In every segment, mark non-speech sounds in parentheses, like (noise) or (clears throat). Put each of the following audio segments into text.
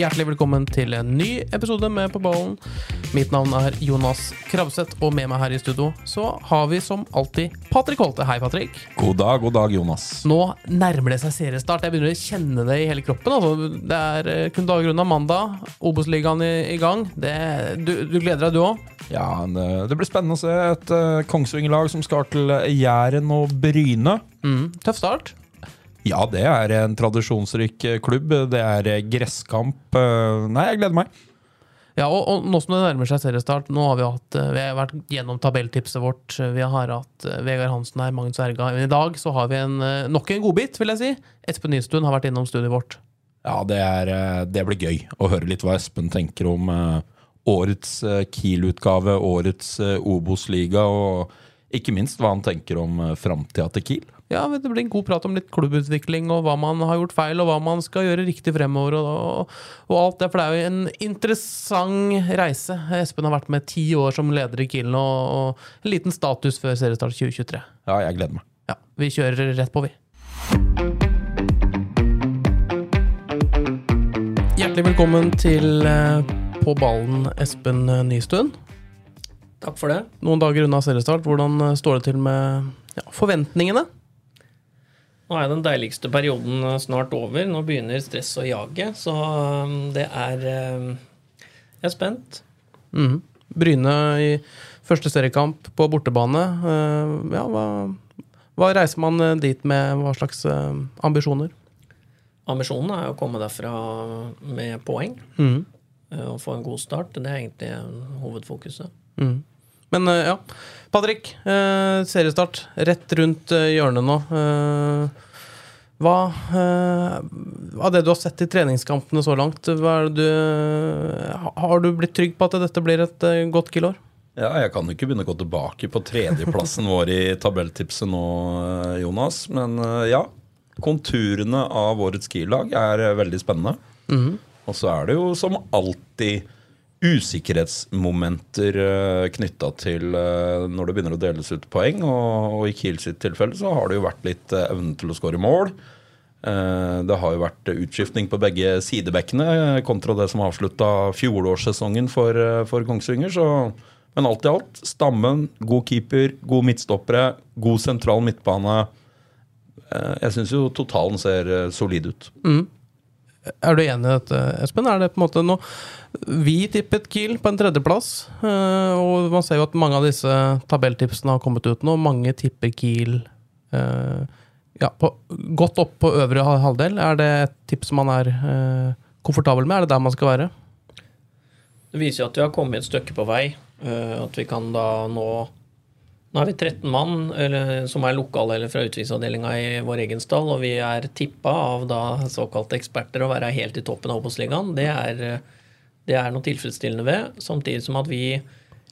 Hjertelig velkommen til en ny episode med På ballen. Mitt navn er Jonas Krabseth, og med meg her i studio så har vi som alltid Patrick Holte. Hei, Patrick. God dag, god dag, Jonas. Nå nærmer det seg seriestart. Jeg begynner å kjenne det i hele kroppen. Altså. Det er eh, kun dager unna mandag. Obos-ligaen i, i gang. Det, du, du gleder deg, du òg? Ja, det, det blir spennende å se et uh, Kongsvinger-lag som skal til Jæren og Bryne. Mm, tøff start. Ja, det er en tradisjonsrik eh, klubb. Det er eh, gresskamp. Eh, Nei, jeg gleder meg. Ja, og, og nå som det nærmer seg seriestart, nå har vi, hatt, vi har vært gjennom tabelltipset vårt. Vi har hatt Vegard Hansen her, Magnus Erga. Men i dag så har vi en, nok en godbit, vil jeg si. Espen Nystuen har vært innom studiet vårt. Ja, det, er, det blir gøy å høre litt hva Espen tenker om årets Kiel-utgave, årets Obos-liga, og ikke minst hva han tenker om uh, framtida til Kiel. Ja, Det blir en god prat om litt klubbutvikling og hva man har gjort feil, og hva man skal gjøre riktig fremover. Og, og, og alt det, For det er jo en interessant reise. Espen har vært med ti år som leder i Kiel nå, og en liten status før seriestart 2023. Ja, jeg gleder meg. Ja, Vi kjører rett på, vi. Hjertelig velkommen til eh, På ballen, Espen Nystuen. Takk for det. Noen dager unna seriestart. Hvordan eh, står det til med ja, forventningene? Nå er den deiligste perioden eh, snart over. Nå begynner stress å jage, så um, det er um, Jeg er spent. Mhm. Bryne i første seriekamp på bortebane. Eh, ja, hva, hva reiser man dit med? Hva slags ambisjoner? Ambisjonen er å komme derfra med poeng eh, og få en god start. Det er egentlig hovedfokuset. Mhm. Men eh, ja, Patrick. eh, seriestart rett rundt eh, hjørnet nå. Hva Av det du har sett i treningskampene så langt, er du, ha- har du blitt trygg på at dette blir et godt Kiel-år? Ja, jeg kan jo ikke begynne å gå tilbake på tredjeplassen vår i tabelltipset nå, Jonas. Men ja, konturene av årets Kiel-lag er veldig spennende. Og så er det jo som alltid usikkerhetsmomenter uh, knytta til eh, når det begynner å deles ut poeng. Og, i Kiel sitt tilfelle så har det jo vært litt eh, evne til å skåre mål. Eh, det har jo vært utskiftning på begge sidebekkene eh, kontra det som avslutta fjorårssesongen for, eh, for Kongsvinger. Så, men alt i alt, stammen, god keeper, god midtstoppere, god sentral midtbane. Eh, jeg syns jo totalen ser eh, solid ut. Er du enig i dette, Espen? Er det på en måte noe Vi tippet Kiel på en tredjeplass, eh, og man ser jo at mange av disse tabelltipsene har kommet ut nå. Mange tipper Kiel eh, ja, på, godt opp på øvre halvdel. Er det et tips man er eh, komfortabel med? Er det der man skal være? Det viser jo at vi har kommet et stykke på vei. At vi kan da nå Nå er vi 13 mann eller, som er lokale eller fra utviklingsavdelinga i vår egen stall, og vi er tippa av da såkalte eksperter å være helt i toppen av Obos-ligaen. Det, det er noe tilfredsstillende ved. Samtidig som at vi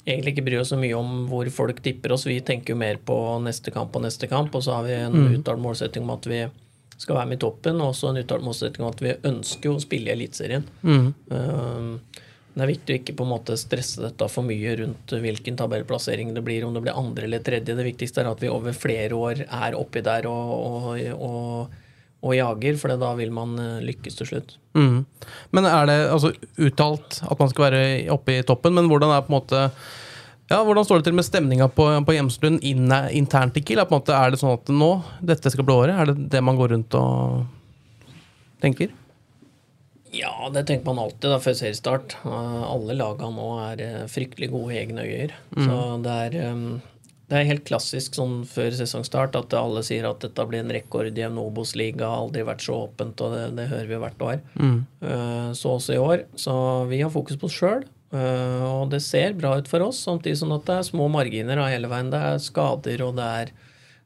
egentlig ikke bryr oss så mye om hvor folk tipper oss. Vi tenker jo mer på neste kamp og neste kamp, og så har vi en uttalt målsetting om at vi skal være med i toppen, og også en uttalt målsetting om at vi ønsker å spille i Eliteserien. Um, det er viktig å ikke på en måte stresse dette for mye rundt hvilken tabellplassering det blir, om det blir andre eller tredje. Det viktigste er at vi over flere år er oppi der og, og, og, og jager, for da vil man eh, lykkes til slutt. Mm. Men er det altså, uttalt at man skal være oppe i toppen, men hvordan er på en måte ja, Hvordan står det til med stemninga på, på Hjemslund internt i Kiel? Er, er det sånn at nå, dette skal bli året? Er det det man går rundt og tenker? Ja, det tenker man alltid da før seriestart. Eh, Alle laga nå er eh, fryktelig gode i egne øyer. Så det er, eh, det er helt klassisk sånn før sesongstart at alle sier at dette blir en rekordjevn Obos-liga, aldri vært så åpent, og det, det hører vi hvert år. Mm. Så også i år. Så vi har fokus på oss sjøl. Og det ser bra ut for oss, samtidig som at det er små marginer hele veien. Det er skader, og det er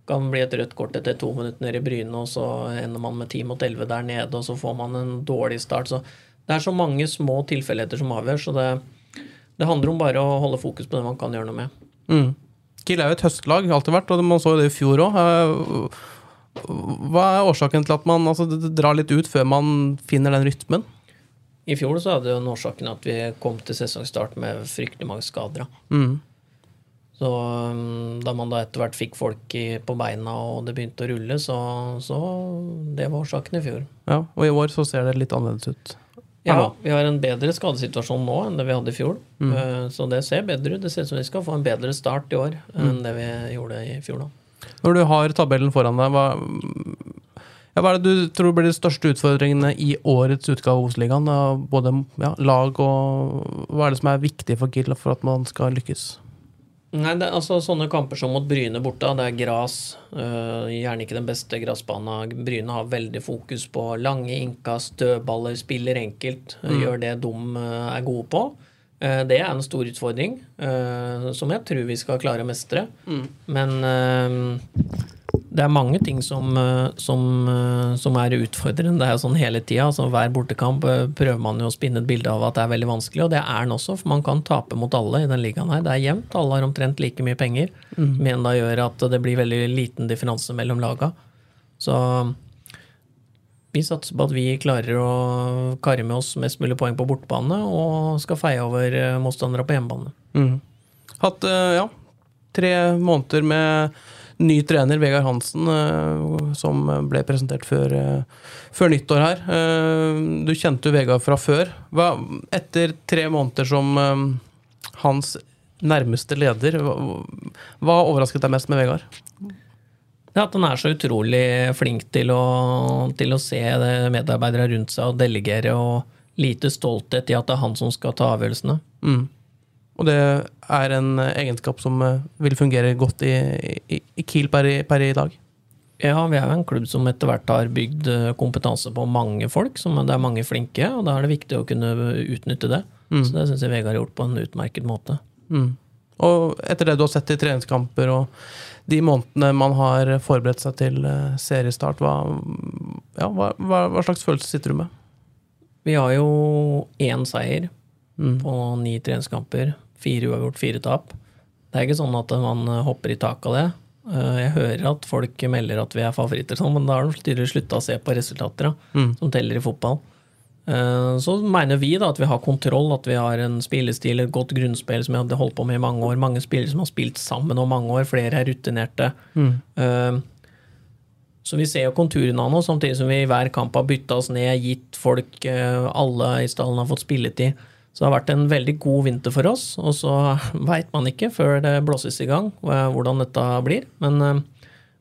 kan bli et rødt kort etter to minutter nede i Bryne, og så ender man med ti mot elleve der nede, og så får man en dårlig start. Så det er så mange små tilfeldigheter som avgjør, så det, det handler om bare å holde fokus på det man kan gjøre noe med. Mm. Kiel er jo et høstlag, alltid vært, og man så det i fjor òg. Hva er årsaken til at man altså, drar litt ut før man finner den rytmen? I fjor så hadde jo årsaken at vi kom til sesongstart med fryktelig mange skader. Mm. Så um, da man da etter hvert fikk folk i, på beina og det begynte å rulle, så, så det var årsaken i fjor. Ja, Og i år så ser det litt annerledes ut. Ja, vi har en bedre skadesituasjon nå enn det vi hadde i fjor. Mm. Uh, Så det ser bedre ut. Det ser ut som vi skal få en bedre start i år enn Mm. det vi gjorde i fjor. da. Når du har tabellen foran deg, hva, ja, hva er det du tror blir de største utfordringene i årets utgave av Obos-ligaen? Både ja, lag og Hva er det som er viktig for Kiel for at man skal lykkes? Nei, det, altså Sånne kamper som mot Bryne borte, det er gras. Uh, gjerne ikke den beste gressbanen. Bryne har veldig fokus på lange innkast, dødballer, spiller enkelt. øh, Mm. Gjør det de øh, er gode på. Uh, det er en stor utfordring som jeg tror vi skal klare å mestre. Men øh, det er mange ting som, øh, som, øh, som er utfordrende. Det er jo sånn hele tida. Altså, hver bortekamp øh, prøver man jo å spinne et bilde av at det er veldig vanskelig, og det er den også, for man kan tape mot alle i den ligaen her. Det er jevnt. Alle har omtrent like mye penger, Mm. Men da gjør at det blir veldig liten differanse mellom laga. Så vi satser på at vi klarer å karre med oss mest mulig poeng på bortebane og skal feie over motstandere på hjemmebane. Mm. Hatt eh, ja, tre måneder med ny trener, Vegard Hansen, eh, som ble presentert før, eh, før nyttår her. Eh, Du kjente jo Vegard fra før. Hva, etter tre måneder som hans nærmeste leder, hva, overrasket deg mest med Vegard? Er at han er så utrolig flink til å, til å se medarbeidere rundt seg og delegere, og lite stolthet i at det er han som skal ta avgjørelsene. Mm. Og det er en egenskap som eh, vil fungere godt i, i, i Kiel per, per i dag. Ja, vi er jo en klubb som etter hvert har bygd eh, kompetanse på mange folk. Som det er mange flinke, og da er det viktig å kunne utnytte det. Så det syns jeg Vegard har gjort på en utmerket måte. Mm. Og etter det du har sett i treningskamper og de månedene man har forberedt seg til eh, seriestart, hva, ja, hva, hva, hva slags følelse sitter du med? Vi har jo én seier Mm. på ni treningskamper. Fire uavgjort, fire tap. Det er ikke sånn at man hopper i taket av det. Eh, Jeg hører at folk melder at vi er favoritter, sånn, men da har de tydeligvis slutta å se på resultater Mm. som teller i fotball. Eh, Så mener vi da at vi har kontroll, at vi har en spillestil, et godt grunnspill som vi hadde holdt på med i mange år. Mange spillere som har spilt sammen over mange år, flere er rutinerte. Mm. Så vi ser jo konturene av noe, samtidig som vi i hver kamp har bytta oss ned, gitt folk eh, Alle i stallen har fått spilletid. Så det har vært en veldig god vinter for oss, og så (laughs) veit man ikke før det blåses i gang eh, hvordan dette blir. Men eh,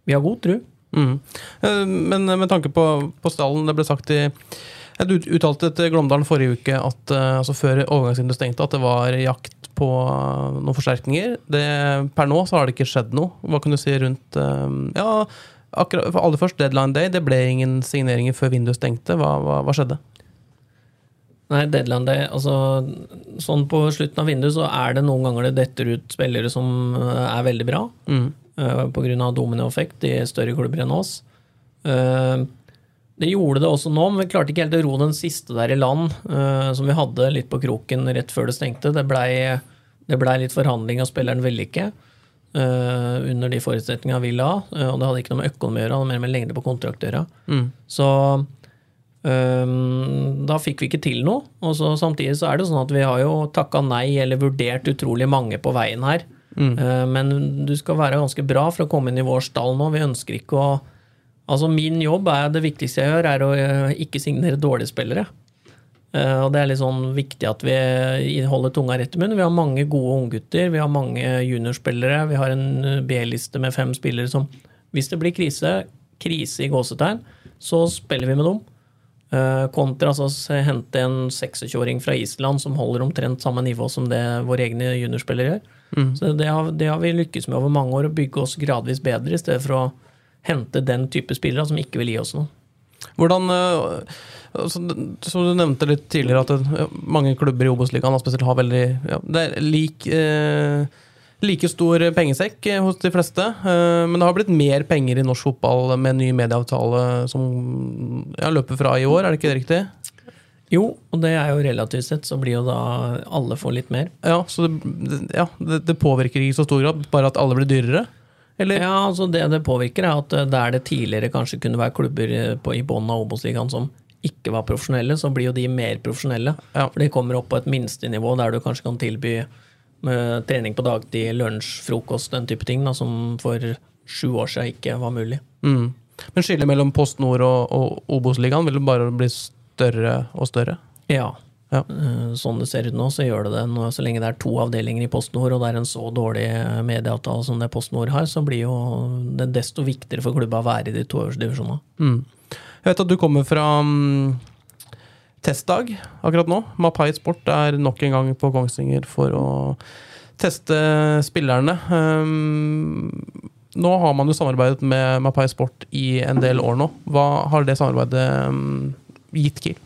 vi har god tru. Mm. Eh, Men med tanke på, på stallen, det ble sagt i Du uttalte til Glåmdalen forrige uke, at, eh, altså før overgangsvinduet stengte, at det var jakt på eh, noen forsterkninger. Det, per nå så har det ikke skjedd noe. Hva kan du si rundt eh, Ja, akkurat, aller først, deadline day. Det ble ingen signeringer før vinduet stengte. Hva, hva, hva skjedde? Nei, Deadland day, altså Sånn på slutten av vinduet så er det noen ganger det detter ut spillere som eh, er veldig bra. Mm. Uh, grunn av dominoeffekt i større klubber enn oss. Uh, Det gjorde det også nå, men vi klarte ikke helt å ro den siste der i land, uh, som vi hadde litt på kroken rett før det stengte. Det blei ble litt forhandling, og spilleren ville ikke. eh, under de forutsetningene vi la, uh, og det hadde ikke noe med økonomi å gjøre, det hadde mer med lengde på kontrakt å gjøre. Mm. Så da fikk vi ikke til noe. Og så samtidig så er det sånn at vi har jo takka nei eller vurdert utrolig mange på veien her. Mm. men du skal være ganske bra for å komme inn i vår stall nå. Vi ønsker ikke å Altså min jobb er det viktigste jeg gjør, er å eh, ikke signere dårlige spillere. Eh, og det er litt sånn viktig at vi holder tunga rett i munnen. Vi har mange gode unggutter, vi har mange juniorspillere. Vi har en eh, B-liste med fem spillere som Hvis det blir krise, krise i gåsetegn, så spiller vi med dem. Eh, kontra altså å hente en 26-åring fra Island som holder omtrent samme nivå som det våre egne juniorspillere gjør. Så det har, det har vi lykkes med over mange år, å bygge oss gradvis bedre, i stedet for å hente den type spillere som ikke vil gi oss noe. Hvordan eh, altså, Som du nevnte litt tidligere, at mange klubber i Obos-ligaen spesielt har veldig ja, Det er lik, eh, like stor pengesekk eh, hos de fleste. eh, Men det har blitt mer penger i norsk fotball med en ny medieavtale som ja, løper fra i år, er det ikke det riktig? Jo, og det er jo relativt sett, så blir jo da alle får litt mer. Ja, så det, ja, det, det påvirker ikke i så stor grad, bare at alle blir dyrere? Eller? Ja, altså Det det påvirker, er at eh, der det tidligere kanskje kunne være klubber på, i bånn av Obos-ligaen som ikke var profesjonelle, så blir jo de mer profesjonelle. Ja. For de kommer opp på et minstenivå der du kanskje kan tilby med trening på dagtid, lunsj, frokost, den type ting, da, som for sju år siden ikke var mulig. Mm. Men skillet mellom Post Nord og, og Obos-ligaen vil bare bli større og større? Ja. Ja. Eh, Sånn det ser ut nå, så gjør det det. Nå, så lenge det er to avdelinger i PostNord, og det er en så dårlig eh, medieavtale som det PostNord har, så blir jo det desto viktigere for klubba å være i de to øverste divisjonene. Mm. Jeg vet at du kommer fra mm, testdag akkurat nå. Mapai Sport er nok en gang på Kongsvinger for å teste spillerne. Um, nå har man jo samarbeidet med Mapai Sport i en del år nå. Hva har det samarbeidet um, gitt Kiel?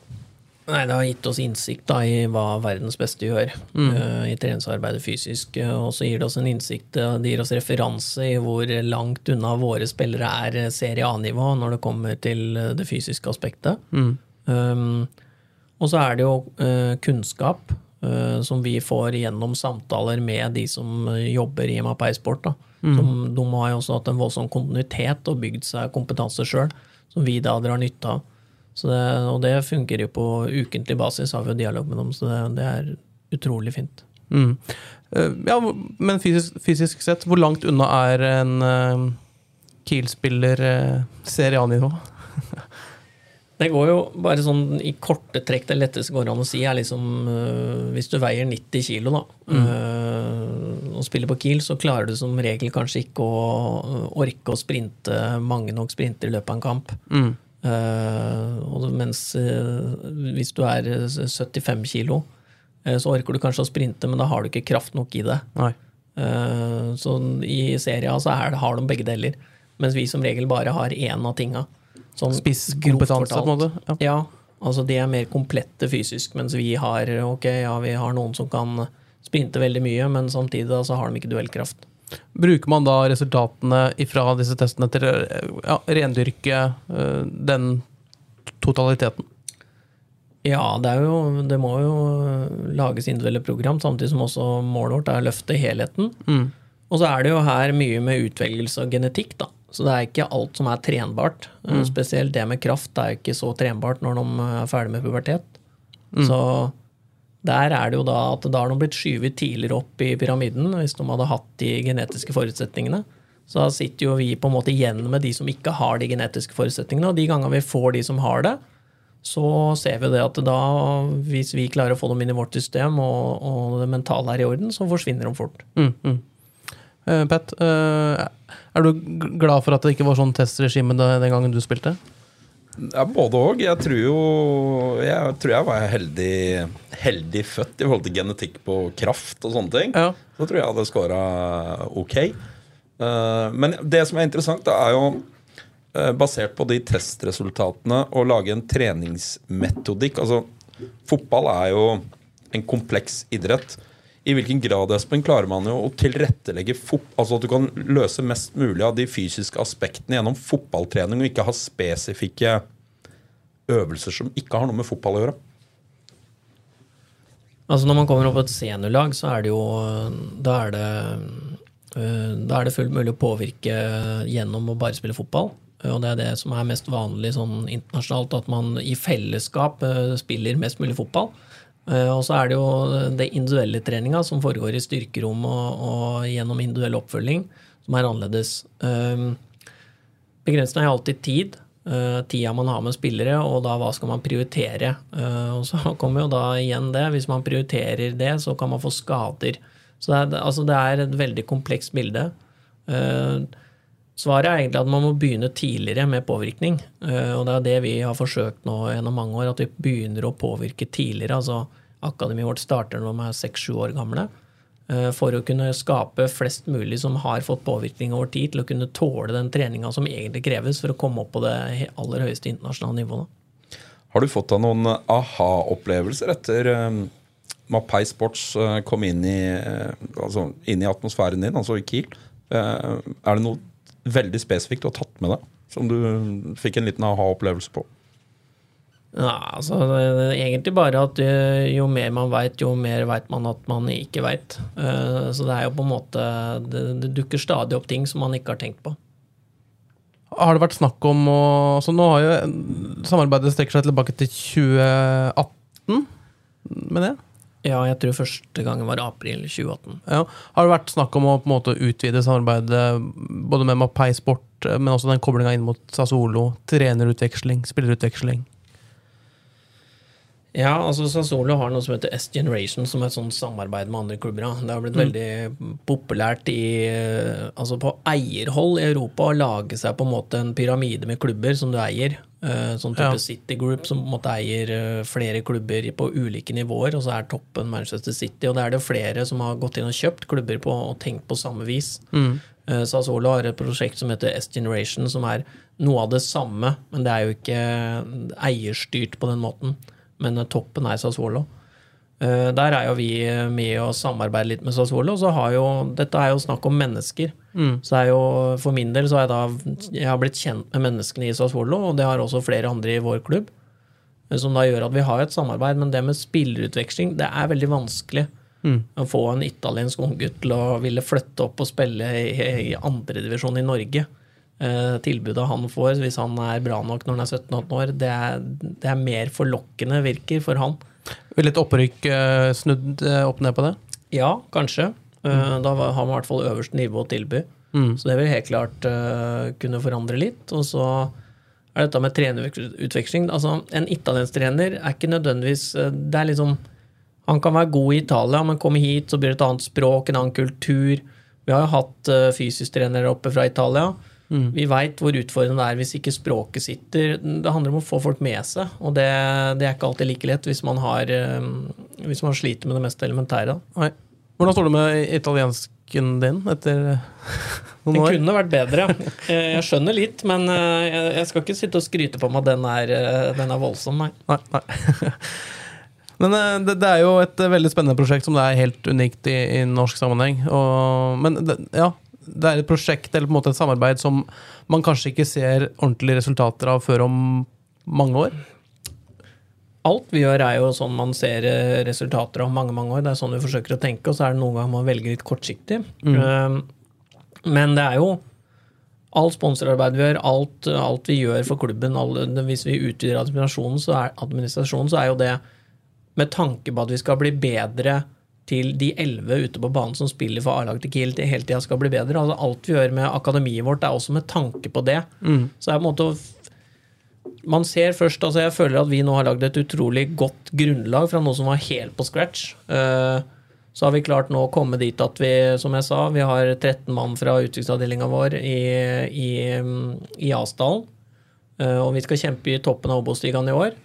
Nei, Det har gitt oss innsikt da, i hva verdens beste gjør eh, i treningsarbeidet fysisk. eh, Og så gir det oss en innsikt, eh, det gir oss referanse i hvor langt unna våre spillere er serie A-nivå når det kommer til det fysiske aspektet. Um, og så er det jo eh, kunnskap eh, som vi får gjennom samtaler med de som eh, jobber i MAP Sport. Mm. De har jo også hatt en voldsom kontinuitet og bygd seg kompetanse sjøl, som vi da drar nytte av. Så det, og det funker jo på ukentlig basis, har vi jo dialog med dem, så det, det er utrolig fint. Mm. Ja, men fysisk, fysisk sett, hvor langt unna er en uh, Kiel-spiller uh, Serie A-nivå? (laughs) Det går jo bare sånn i korte trekk det letteste går an å si, er liksom øh, Hvis du veier 90 kilo da, øh, og spiller på Kiel, så klarer du som regel kanskje ikke å øh, orke å sprinte mange nok sprinter i løpet av en kamp. Mm. Uh, og mens øh, hvis du er øh, 75 kilo, øh, så orker du kanskje å sprinte, men da har du ikke kraft nok i det. Eh, så i serien så det, har de begge deler. Mens vi som regel bare har én av tinga. Sånn Spisskompetanse, på en måte. Ja. Ja. altså de er mer komplette fysisk, mens vi har ok, ja, vi har noen som kan sprinte veldig mye, men samtidig da, så har de ikke duellkraft. Bruker man da resultatene fra disse testene til å ja, rendyrke øh, den totaliteten? Ja, det, jo, det må jo lages individuelle program, samtidig som også målet vårt er å løfte helheten. Mm. Og så er det jo her mye med utvelgelse og genetikk, da. Så det er ikke alt som er trenbart. Mm. Spesielt det med kraft er ikke så trenbart når de er ferdig med pubertet. Mm. Så der er det jo da at da har de blitt skyvet tidligere opp i pyramiden, hvis de hadde hatt de genetiske forutsetningene. Så da sitter jo vi på en måte igjen med de som ikke har de genetiske forutsetningene. Og de gangene vi får de som har det, så ser vi det at da, hvis vi klarer å få dem inn i vårt system, og, og det mentale er i orden, så forsvinner de fort. Mm, mm. Eh, Pat, eh, er du glad for at det ikke var sånn testregime den gangen du spilte? Ja, både òg. Jeg tror jo Jeg tror jeg var heldig, heldig født i forhold til genetikk på kraft og sånne ting. Ja. Så tror jeg hadde scora ok. Eh, men det som er interessant, er jo basert på de testresultatene å lage en treningsmetodikk. Altså, fotball er jo en kompleks idrett. I hvilken grad Espen, klarer man jo å tilrettelegge Altså at du kan løse mest mulig av de fysiske aspektene gjennom fotballtrening, og ikke ha spesifikke øvelser som ikke har noe med fotball å gjøre? Altså Når man kommer opp på et seniorlag, så er det jo Da er det, øh, da er det fullt mulig å påvirke gjennom å bare spille fotball. Og det er det som er mest vanlig sånn internasjonalt, at man i fellesskap øh, spiller mest mulig fotball. Eh, Og så er det jo det individuelle treninga som foregår i styrkerom og, og gjennom individuell oppfølging, som er annerledes. Eh, er alltid tid. eh, tida man har med spillere, og da hva skal man prioritere. Eh, og så (laughs) kommer jo da igjen det. Hvis man prioriterer det, så kan man få skader. Så det er, altså det er et veldig komplekst bilde. Eh, Svaret er egentlig at man må begynne tidligere med påvirkning. Eh, Og det er det vi har forsøkt nå gjennom mange år, at vi begynner å påvirke tidligere. Altså akademiet vårt starter når de er seks-sju år gamle. eh, For å kunne skape flest mulig som har fått påvirkning over tid, til å kunne tåle den treninga som egentlig kreves for å komme opp på det aller høyeste internasjonale nivået. Har du fått deg noen aha-opplevelser etter, Mapei Sports eh, kom inn i, eh, altså, inn i atmosfæren din, altså i Kiel, eh, er det noe veldig spesifikt du har tatt med deg? Som du fikk en liten aha-opplevelse på? Ja, altså, det er egentlig bare at eh, jo mer man veit, jo mer veit man at man ikke veit. Så det er jo på en måte det, det dukker stadig opp ting som man ikke har tenkt på. Har det vært snakk om å altså Nå har jo samarbeidet strekker seg tilbake til 2018 med det? Ja, jeg tror første gangen var april 2018. Ja. Har det vært snakk om å på en måte utvide samarbeidet både med Mapei Sport, men også den koblinga inn mot Sasolo? Trenerutveksling, spillerutveksling? Ja, altså Sassolo har noe som heter S-Generation, som er et sånt samarbeid med andre klubber. Det har blitt mm. veldig populært i, altså på eierhold i Europa å lage seg på en måte en pyramide med klubber som du eier. Eh, sånn type ja. City Group som på en måte eier eh, flere klubber på ulike nivåer, og så er toppen Manchester City. Og det er det flere som har gått inn og kjøpt klubber på og tenkt på samme vis. Mm. Eh, Sassolo har et prosjekt som heter S-Generation, som er noe av det samme, men det er jo ikke eierstyrt på den måten men toppen er Sassuolo. Der er jo vi med å samarbeide litt med Sassuolo. Så har jo, dette er jo snakk om mennesker. Mm. Så er jo, For min del så har jeg da jeg har blitt kjent med menneskene i Sassuolo, og det har også flere andre i vår klubb. Eh, som da gjør at vi har et samarbeid. Men det med spillerutveksling, det er veldig vanskelig. Mm. Å få en italiensk unggutt til å ville flytte opp og spille i, i andredivisjon i Norge. Eh, tilbudet han får hvis han er bra nok når han er 17-18 år, det er, det er, mer forlokkende, virker, for han. Vil et opprykk eh, snudd eh, opp ned på det? Ja, kanskje. Uh, da har man i hvert fall øverste nivå å tilby. Mm. Så det vil helt klart kunne forandre litt. Og så er dette med trenerutveksling altså, En italiensk trener er ikke nødvendigvis Det er liksom Han kan være god i Italia, men kommer hit, så blir det et annet språk, en annen kultur. Vi har jo hatt fysisk trenere oppe fra Italia. Mm. Vi veit hvor utfordrende det er hvis ikke språket sitter. Det handler om å få folk med seg, og det, det er ikke alltid like lett hvis man, har, uh, hvis man sliter med det mest elementære. Nei. Hvordan står det med italiensken din etter noen år? Den kunne vært bedre. Jeg skjønner litt, men eh, jeg skal ikke sitte og skryte på meg at den er, eh, den er voldsom, nei. nei, nei. (laughs) Men det, det, er jo et veldig spennende prosjekt som det er helt unikt i, i norsk sammenheng. Og, men det, ja, det er et prosjekt eller på en måte et samarbeid som man kanskje ikke ser ordentlige resultater av før om mange år? Alt vi gjør, er jo sånn man ser eh, resultater av mange mange år. Det er sånn vi forsøker å tenke, og så er det noen ganger man velger litt kortsiktig. Mm. Ehm, men det er jo alt sponsorarbeid vi gjør, alt, alt vi gjør for klubben, alle, hvis vi utvider administrasjonen så, er, administrasjonen, så er jo det med tanke på at vi skal bli bedre til de elleve ute på banen som spiller for A-laget til Kiel, til hele tida skal bli bedre. Altså, alt vi gjør med akademiet vårt, er også med tanke på det. Mm. Så det er på en måte man ser først, altså Jeg føler at vi nå har lagd et utrolig godt grunnlag fra noe som var helt på scratch. Eh, så har vi klart nå å komme dit at vi, som jeg sa, vi har 13 mann fra utviklingsavdelinga vår i, i, i Asdalen. Eh, og vi skal kjempe i toppen av Obos-ligaen i år.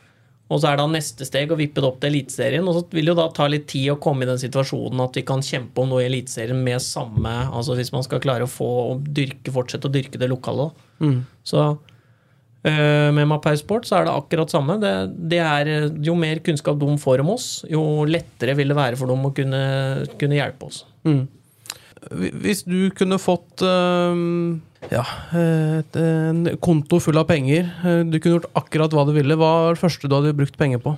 Og så er da neste steg å vippe det opp til Eliteserien. Og så vil det jo da ta litt tid å komme i den situasjonen at vi kan kjempe om noe i Eliteserien med samme Altså hvis man skal klare å få å dyrke, fortsette å dyrke det lokale. Mm. Så med Mapei Sport så er det akkurat samme. Det, det, er, jo mer kunnskap de får om oss, jo lettere vil det være for dem å kunne, kunne hjelpe oss. Mm. Hvis du kunne fått øh ja, et, en konto full av penger. Du kunne gjort akkurat hva du ville. Hva var det første du hadde brukt penger på?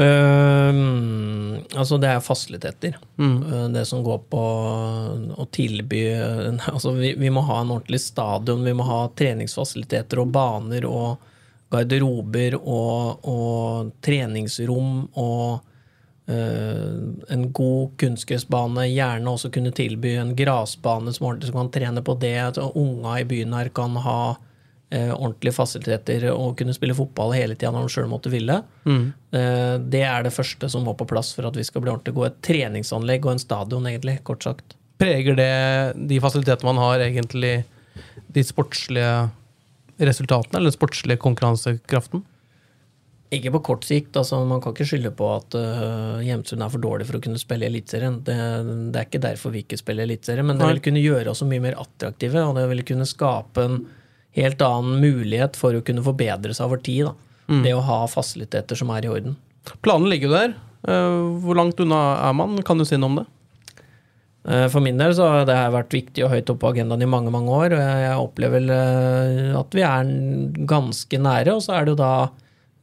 Uh, altså, det er fasiliteter. Mm. Uh, det som går på å tilby (laughs) Altså, vi, vi, må ha en ordentlig stadion, vi må ha treningsfasiliteter og baner og garderober og, og treningsrom og uh, en god kunstgressbane, gjerne også kunne tilby en grasbane som som kan trene på det. Unga i byen her kan ha eh, ordentlige fasiliteter og kunne spille fotball hele tida når han sjøl måtte ville. Mm. Eh, det er det første som må på plass for at vi skal bli ordentlig gode. Et treningsanlegg og en stadion, egentlig, kort sagt. Preger det de fasilitetene man har, egentlig de sportslige resultatene, eller den sportslige konkurransekraften? Ikke på kort sikt. altså Man kan ikke skylde på at uh, Hjemsund er for dårlig for å kunne spille Eliteserien. Det, det, er ikke derfor vi ikke spiller Eliteserien, men det vil kunne gjøre oss mye mer attraktive. Og det vil kunne skape en helt annen mulighet for å kunne forbedre seg over tid. Mm. Det å ha fasiliteter som er i orden. Planen ligger jo der. Eh, Hvor langt unna er man? Kan du si noe om det? Eh, For min del så har det vært viktig og høyt oppe på agendaen i mange mange år. og Jeg opplever eh, at vi er ganske nære. Og så er det jo da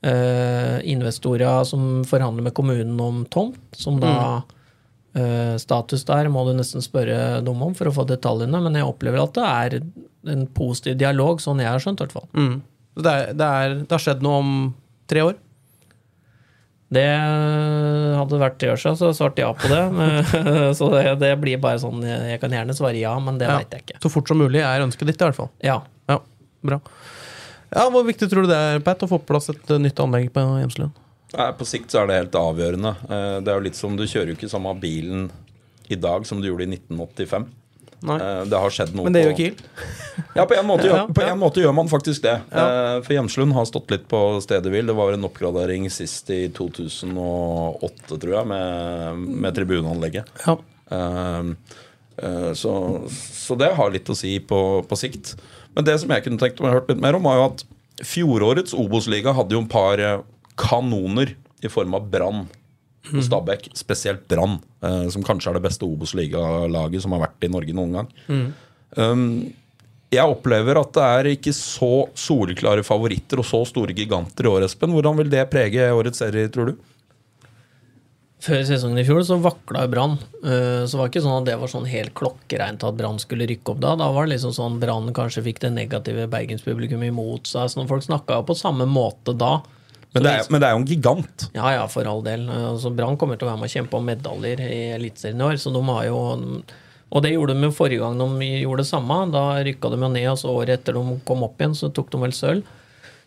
eh, investorer som forhandler med kommunen om tomt, som da eh, Status der må du nesten spørre dem om for å få detaljene, men jeg opplever at det er en positiv dialog, sånn jeg har skjønt, i hvert fall. Mm. Det, er, det, er, det har skjedd noe om tre år? Det hadde vært tre år siden, så svarte ja på det. (laughs) Så det, det blir bare sånn Jeg kan gjerne svare ja, men det Ja. veit jeg ikke. Så fort som mulig er ønsket ditt, i hvert fall. Ja. Ja, bra. Ja, Hvor viktig tror du det er, Pat, å få på plass et eh, nytt anlegg på Hjemslund? Nei, På sikt så er det helt avgjørende. Eh, Det er jo litt som du kjører jo ikke samme bilen i dag som du gjorde i 1985. Nei. Eh, Det har skjedd noe Men det gjør Kiel. Ja, på en, måte, (laughs) Ja, gjør, på en måte gjør man faktisk det. Ja. Eh, For Hjemslund har stått litt på stedet hvil. Det var en oppgradering sist i 2008, tror jeg, med, med tribuneanlegget. Ja. Så, så det har litt å si på, på sikt. Men det som jeg kunne tenkt meg å hørt litt mer om, var jo at fjorårets Obos-liga hadde jo en par kanoner i form av Brann og Stabæk. Spesielt Brann, eh, som kanskje er det beste Obos-ligalaget som har vært i Norge noen gang. Um, jeg opplever at det er ikke så soleklare favoritter og så store giganter i år, Espen. Hvordan vil det prege årets serie, tror du? Før sesongen i fjor så vakla Brann. Eh, Så var det ikke sånn at det var sånn helt klokkereint at Brann skulle rykke opp da. Da var det liksom sånn Brann kanskje fikk det negative bergenspublikummet imot seg. Så folk snakka jo på samme måte da. Men det, er, men det er jo en gigant. Ja, ja, for all del. Altså, Brann kommer til å være med å kjempe om medaljer i Eliteserien i år, så de har jo Og det gjorde de jo forrige gang de gjorde det samme. Da rykka de jo ned, og så året etter de kom opp igjen, så tok de vel sølv.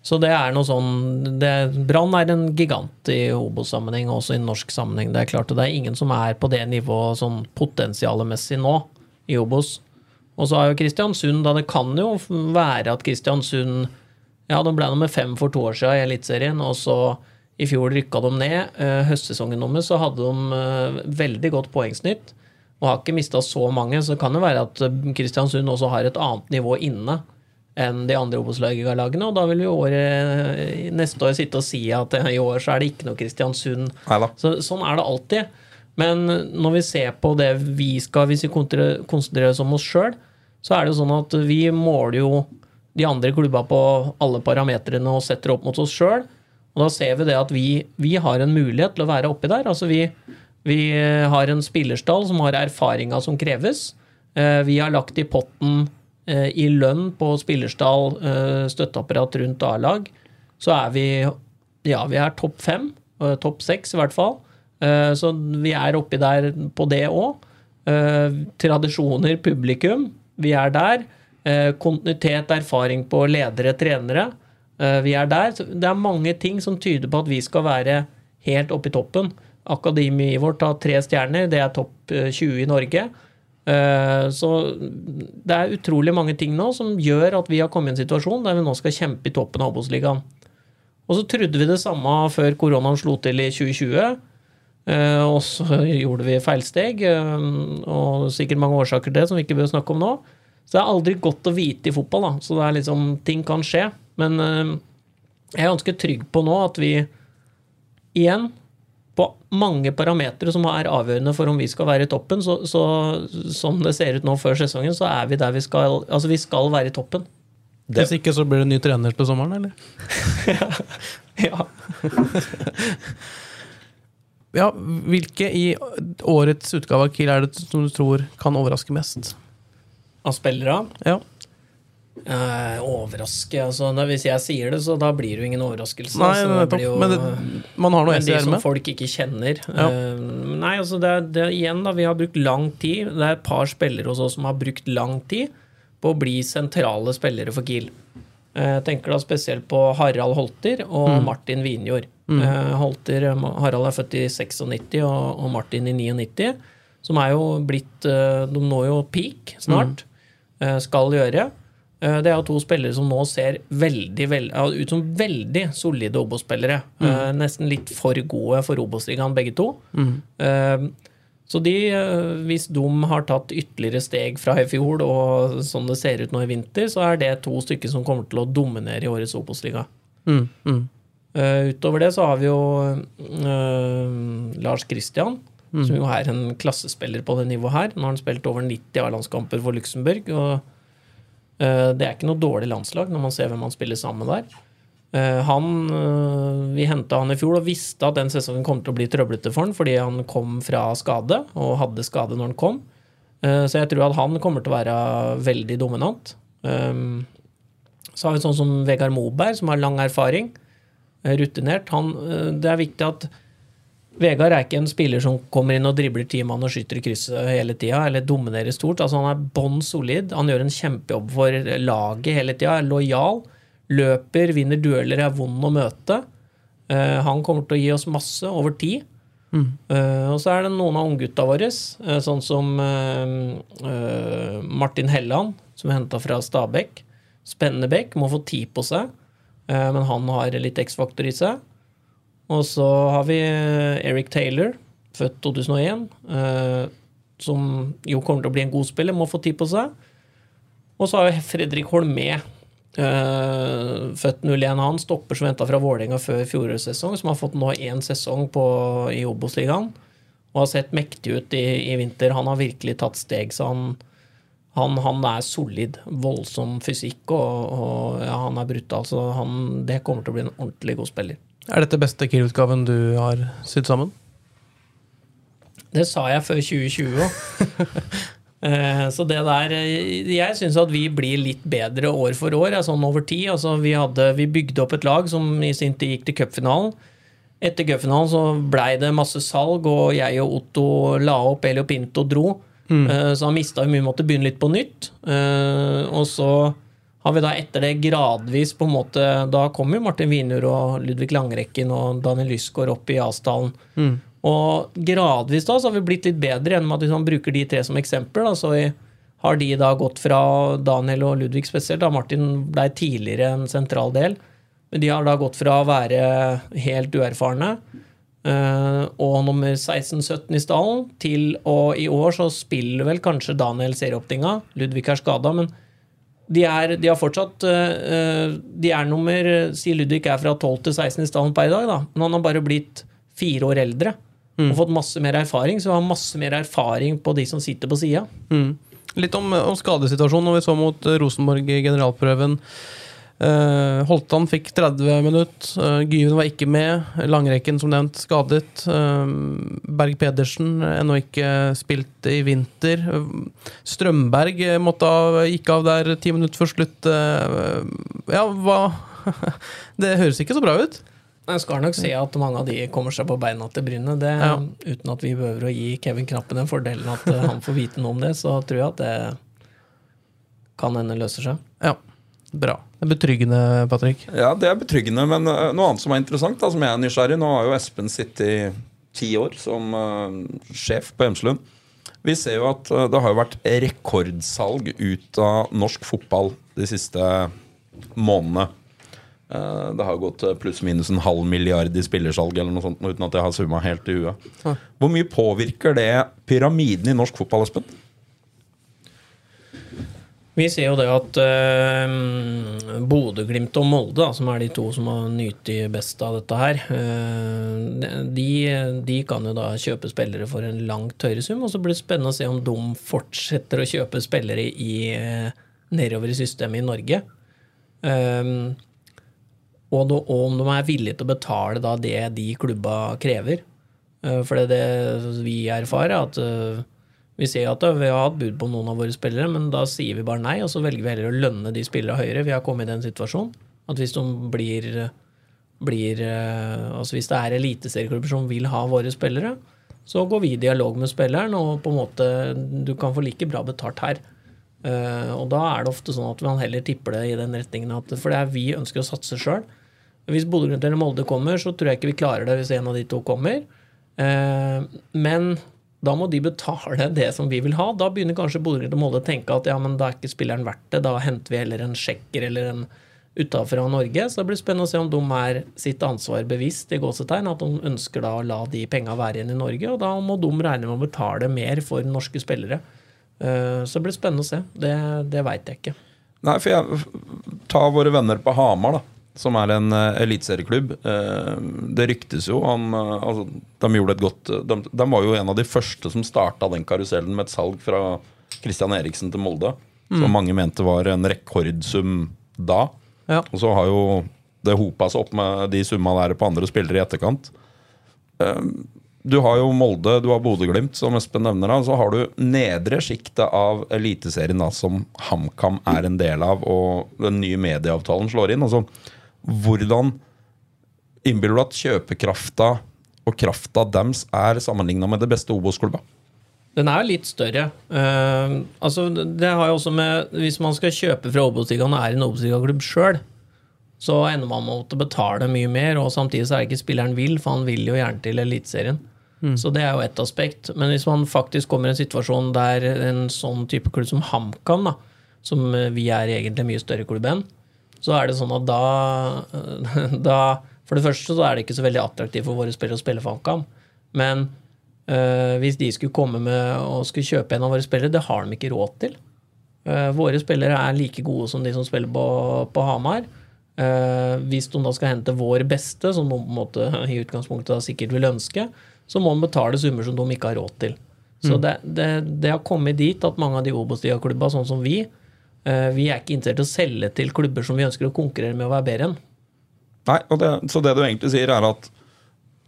Så det er noe sånn Brann er en gigant i Obos-sammenheng, og også i norsk sammenheng. Det er klart, og det er ingen som er på det nivået sånn potensialmessig nå i Obos. Og så har jo Kristiansund, da det kan jo være at Kristiansund ja, de ble nummer fem for to år siden i Eliteserien, og så i fjor rykka de ned. Eh, Høstsesongen deres så hadde de eh, veldig godt poengsnitt, og har ikke mista så mange. Så det kan jo være at eh, Kristiansund også har et annet nivå inne enn de andre Obos-lagene, og da vil vi året, neste år sitte og si at i år så er det ikke noe Kristiansund. Så, sånn er det alltid. Men når vi ser på det vi skal, hvis vi konsentrerer oss om oss sjøl, så er det jo sånn at vi måler jo de andre klubba på alle parametrene og setter opp mot oss sjøl. Og da ser vi det at vi, vi har en mulighet til å være oppi der. Altså vi, vi har en spillerstall som har erfaringa som kreves. Eh, Vi har lagt i potten eh, i lønn på spillerstall, eh, støtteapparat rundt A-lag. Så er vi ja, vi er topp fem. Topp seks, i hvert fall. Så vi er oppi der på det òg. Tradisjoner, publikum. Vi er der. Eh, Kontinuitet, erfaring på ledere, trenere. Eh, Vi er der. Det er mange ting som tyder på at vi skal være helt oppe i toppen. Akademiet vårt har tre stjerner. Det er topp eh, 20 i Norge. Eh, Så det er utrolig mange ting nå som gjør at vi har kommet i en situasjon der vi nå skal kjempe i toppen av Obos-ligaen. Og så trodde vi det samme før koronaen slo til i 2020. Eh, og så (laughs) gjorde vi feilsteg, eh, og sikkert mange årsaker til det som vi ikke bør snakke om nå. Så det er aldri godt å vite i fotball, da. Så det er liksom, ting kan skje. Men eh, jeg er ganske trygg på nå at vi igjen, på mange parametere som er avgjørende for om vi skal være i toppen, så, så som det ser ut nå før sesongen, så er vi der vi skal Altså, vi skal være i toppen. Hvis ikke så blir det ny trener til sommeren, eller? (laughs) Ja. Ja, Hvilke i årets utgave av Kiel er det som du tror kan overraske mest? Av spillere. Ja, Eh, overraske altså, da, Hvis jeg sier det, så da blir det jo ingen overraskelse. Nei, altså, det blir jo- Men det, man har noe men de som med. folk ikke kjenner. Ja. Eh, nei, altså det, er- det igjen, da. Vi har brukt lang tid. Det er et par spillere hos oss som har brukt lang tid på å bli sentrale spillere for Kiel. Eh, Jeg tenker da spesielt på Harald Holter og Mm. Martin Winjord. Mm. Holter, Harald er født i 96 og, og Martin i 99. Som er jo blitt eh, De når jo peak snart. eh, Skal gjøre. Eh, Det er jo to spillere som nå ser veldig, veld, ut som veldig solide Obos-spillere. Eh, Nesten litt for gode for Obos-ligaen, begge to. Eh, Så de, eh, hvis de har tatt ytterligere steg fra i fjor, og sånn det ser ut nå i vinter, så er det to stykker som kommer til å dominere i årets Obos-liga. Mm, mm. Eh, utover det så har vi jo Lars Lars Christian, som jo er en klassespiller på det nivået her. Nå har han spilt over 90 A-landskamper for Luxembourg, og uh, det er ikke noe dårlig landslag når man ser hvem han spiller sammen med der. Uh, han, uh, Vi henta han i fjor og visste at den sesongen kom til å bli trøblete for han fordi han kom fra skade, og hadde skade når han kom. Så jeg tror at han kommer til å være veldig dominant. Um, Så har vi sånn som Vegard Moberg, som har lang erfaring. Rutinert. Han, det er viktig at Vegard er ikke en spiller som kommer inn og dribler ti mann og skyter i krysset hele tida, eller dominerer stort. Altså Han er bånn solid. Han gjør en kjempejobb for laget hele tida. Er lojal. Løper, vinner dueller, er vond å møte. Uh, han kommer til å gi oss masse over tid. Eh, og så er det noen av unggutta våre, uh, sånn som Martin Helland, som er henta fra Stabekk. Spennende bekk, må få tid på seg, men han har litt X-faktor i seg. Og så har vi eh, Eric Taylor, født 2001, eh, som jo kommer til å bli en god spiller, må få tid på seg. Og så har vi Fredrik Holmé, eh, født 01 han, stopper som venta fra Vålerenga før fjorårets sesong, som har fått nå én sesong på, i Obos-ligaen. Og har sett mektig ut i, i vinter. Han har virkelig tatt steg, så han, han, han er solid. Voldsom fysikk, og, og ja, han er brutal. Så han, det kommer til å bli en ordentlig god spiller. Er dette beste Kiel-utgaven du har sydd sammen? Det sa jeg før 2020 òg. (laughs) Så det der eh, Jeg syns at vi blir litt bedre år for år, eh, sånn over tid. Altså, vi, hadde, vi bygde opp et lag som i sin tid gikk til cupfinalen. Etter cupfinalen så blei det masse salg, og jeg og Otto la opp, Elio Pinto dro. Eh, Så han mista mye, måtte begynne litt på nytt. Eh, Og så har vi da etter det gradvis på en måte Da kom jo Martin Wienur og Ludvig Langrekken og Daniel Lysgaard opp i Asdalen. Og gradvis da så har vi blitt litt bedre gjennom at hvis man bruker de tre som eksempler. Da, så vi har de da gått fra Daniel og Ludvig spesielt. da Martin ble tidligere en sentral del. Men de har da gått fra å være helt uerfarne og nummer 16-17 i stallen til og i år så spiller vel kanskje Daniel serieåpninga. Ludvig er skada, men de, er, de har fortsatt eh, De er nummer Si Ludvig er fra 12 til 16 i stallen per dag, da. Men han har bare blitt fire år eldre og fått masse mer erfaring. Så har masse mer erfaring på de som sitter på sida. Mm. Litt om, om skadesituasjonen når vi så mot eh, Rosenborg i generalprøven. Uh, Holtan fikk 30 minutter. Uh, Gyven var ikke med. Langrekken, som nevnt, skadet. Uh, Berg Pedersen ennå ikke spilt i vinter. Eh, Strømberg eh, måtte av, gikk av der ti minutter før slutt. Eh, ja, hva (laughs) Det høres ikke så bra ut. Jeg skal nok se at mange av de kommer seg på beina til Bryne. Det, Ja. Uten at vi behøver å gi Kevin Knappen den fordelen at eh, han får vite noe om det, så tror jeg at det kan hende løser seg. Ja, bra. Det er betryggende, Patrick. Ja, det er betryggende, men øh, noe annet som er interessant, da, som jeg er nysgjerrig Nå har jo Espen sittet i ti år som uh, sjef på Hjemslund. Vi ser jo at øh, det har vært rekordsalg ut av norsk fotball de siste månedene. Eh, det har gått pluss-minus en halv milliard i spillersalg, eller noe sånt, uten at jeg har summa helt i huet. Hvor mye påvirker det pyramiden i norsk fotball, Espen? Vi ser jo det at uh, Bodø-Glimt og Molde, da, som er de to som har nytt best av dette her, eh, de, de kan jo da kjøpe spillere for en langt høyere sum. Og så blir det spennende å se om de fortsetter å kjøpe spillere i, eh, nedover i systemet i Norge. Um, og, da, og om de er villige til å betale da det de klubba krever. For det, det vi erfarer, er at vi ser at vi har hatt bud på noen av våre spillere, men da sier vi bare nei, og så velger vi heller å lønne de spillere høyere. Vi har kommet i den situasjonen at hvis de blir, blir eh, Altså hvis det er eliteserieklubber som vil ha våre spillere, så går vi i dialog med spilleren, og på en måte Du kan få like bra betalt her. Eh, og da er det ofte sånn at man heller tipper det i den retningen at For det er vi ønsker å satse sjøl. Hvis Bodø-Glimt eller Molde kommer, så tror jeg ikke vi klarer det hvis en av de to kommer. Eh, men da må de betale det som vi vil ha. Da begynner kanskje Bodø-Glimt og Molde å tenke at ja, men da er ikke spilleren verdt det. Da henter vi heller en sjekker eller en utenfra Norge. Så det blir spennende å se om de er sitt ansvar bevisst, i gåsetegn. At de ønsker da å la de penga være igjen i Norge. Og da må de regne med å betale mer for norske spillere. Eh, Så det blir spennende å se. Det, det veit jeg ikke. Nei, for jeg Ta våre venner på Hamar, da. Som er en uh, eliteserieklubb. Uh, det ryktes jo om uh, altså, De gjorde et godt de, de, var jo en av de første som starta den karusellen med et salg fra Christian Eriksen til Molde. Som mange mente var en rekordsum da. Ja. Og så har jo det hopa seg opp med de summa der på andre spillere i etterkant. Du har jo Molde, du har Bodø-Glimt, som Espen nevner. Så har du nedre sjiktet av Eliteserien, da, som HamKam er en del av, og den nye medieavtalen slår inn. Altså, hvordan innbiller du at kjøpekrafta og krafta deres er sammenligna med det beste Obos-klubba? Den er litt større. Uh, altså, det har jo også med Hvis man skal kjøpe fra Obos-ligaen og er en Obos-ligaklubb sjøl, så ender man med å måtte betale mye mer, og samtidig så er det ikke spilleren vil, for han vil jo gjerne til Eliteserien. Så det er jo ett aspekt. Men hvis man faktisk kommer i en situasjon der en sånn type klubb som HamKam, som vi er egentlig mye større klubb enn, så er det sånn at da, (laughs) da For det første så er det ikke så veldig attraktivt for våre spillere å spille for HamKam. Men øh, hvis de skulle komme med og skulle kjøpe en av våre spillere, det har de ikke råd til. Uh, våre spillere er like gode som de som spiller på, på Hamar. Uh, hvis de da skal hente vår beste, som de på en måte (laughs) i utgangspunktet sikkert vil ønske, så må de betale summer som de ikke har råd til. Så det, det, det har kommet dit at mange av de Obos-ligaklubba, sånn som vi, vi er ikke interessert i å selge til klubber som vi ønsker å konkurrere med å være bedre enn. Nei, og det, Så det du egentlig sier, er at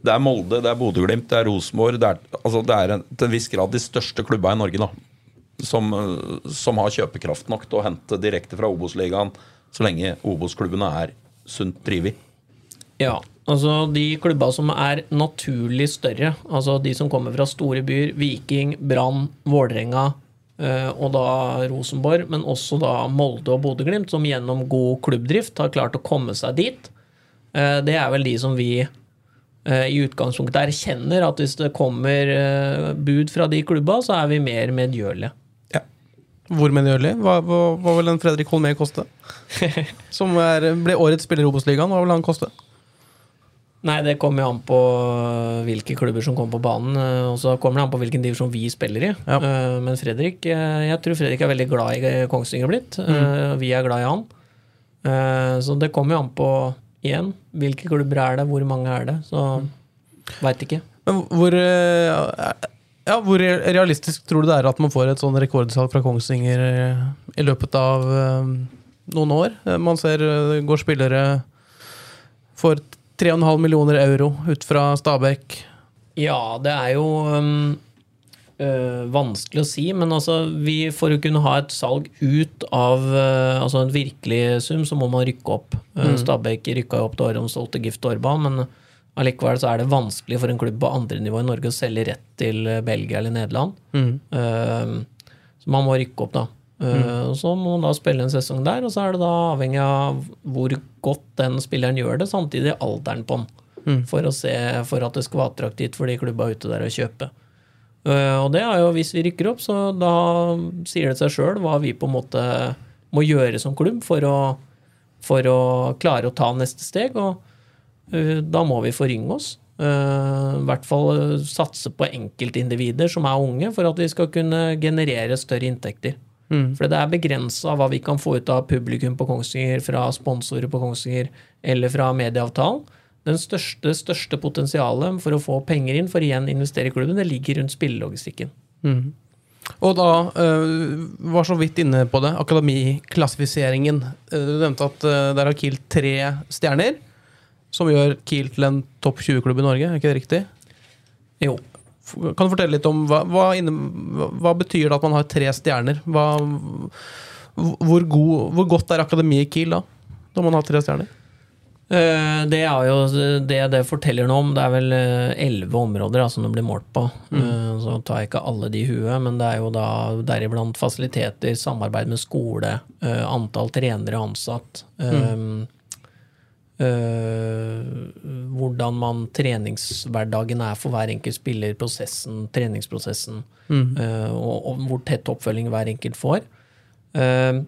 det er Molde, det er Bodø-Glimt, det er Rosenborg Det altså det er en, til en viss grad de største klubba i Norge da, som, eh, som har kjøpekraft nok til å hente direkte fra Obos-ligaen så lenge Obos-klubbene er sunt drevet. Ja, altså de klubba som er naturlig større, altså de som kommer fra store byer, Viking, Brann, Vålerenga eh, og da Rosenborg, men også da Molde og Bodø-Glimt, som gjennom god klubbdrift har klart å komme seg dit. Eh, Det er vel de som vi eh, i utgangspunktet erkjenner at hvis det kommer eh, bud fra de klubba, så er vi mer medgjørlige. Hvor medgjørlige? Hva, hva, hva vil en Fredrik Holmé koste? (laughs) Som er, ble årets spiller i Obos-ligaen. Hva vil han koste? Nei, det kommer jo an på hvilke klubber som kommer på banen. øh, Og så kommer det an på hvilken divisjon vi spiller i. Ja. Øh, Men Fredrik, øh, jeg tror Fredrik er veldig glad i Kongsvinger blitt. Mm. Vi er glad i han. Så det kommer jo an på, igjen, hvilke klubber er det, hvor mange er det. Så veit ikke. Men hvor, eh, ja, hvor realistisk tror du det er at man får et sånn rekordsalg fra Kongsvinger eh, i løpet av eh, noen år? Eh, Man ser eh, går spillere for 3,5 millioner euro ut fra Stabæk. Ja, det er jo um, øh, vanskelig å si, men altså, vi, for å kunne ha et salg ut av øh, altså en virkelig sum, så må man rykke opp. Uh, Stabæk rykka jo opp til året om solgte Gift Orban, men allikevel så er det vanskelig for en klubb på andre nivå i Norge å selge rett til øh, Belgia eller Nederland. Uh, så man må rykke opp, da. Uh, og Så må man da spille en sesong der, og så er det da avhengig av hvor godt den spilleren gjør det, samtidig alderen på den. For, å se, for at det skal være attraktivt for de klubba ute der å kjøpe. Uh, og det er jo, hvis vi rykker opp, så da sier det seg sjøl hva vi på en måte må gjøre som klubb for å, for å klare å ta neste steg. Og uh, da må vi forynge oss. I hvert fall satse på enkeltindivider som er unge, for at vi skal kunne generere større inntekter. For det er begrensa hva vi kan få ut av publikum på Kongsvinger, fra sponsorer på Kongsvinger eller fra medieavtalen. Den største, største potensialet for å få penger inn for å igjen investere i klubben, det ligger rundt spillelogistikken. Og da eh, var så vidt inne på det, akademiklassifiseringen. Eh, du nevnte at eh, der har Kiel tre stjerner, som gjør Kiel til en topp 20-klubb i Norge, er ikke det riktig? Jo. Kan du fortelle litt om hva, hva, inne, hva, betyr det at man har tre stjerner? Hva, hvor, god, hvor godt er akademiet Kiel da, når man har tre stjerner? Eh, Det er jo det det forteller noe om. Det er vel eh, elleve områder da, som det blir målt på. Mm. Så tar jeg ikke alle de i huet, men det er jo da deriblant fasiliteter, samarbeid med skole, eh, antall trenere ansatt. Mm. eh, hvordan man treningshverdagen er for hver enkelt spiller, prosessen, treningsprosessen, eh, og, og hvor tett oppfølging hver enkelt får. Eh,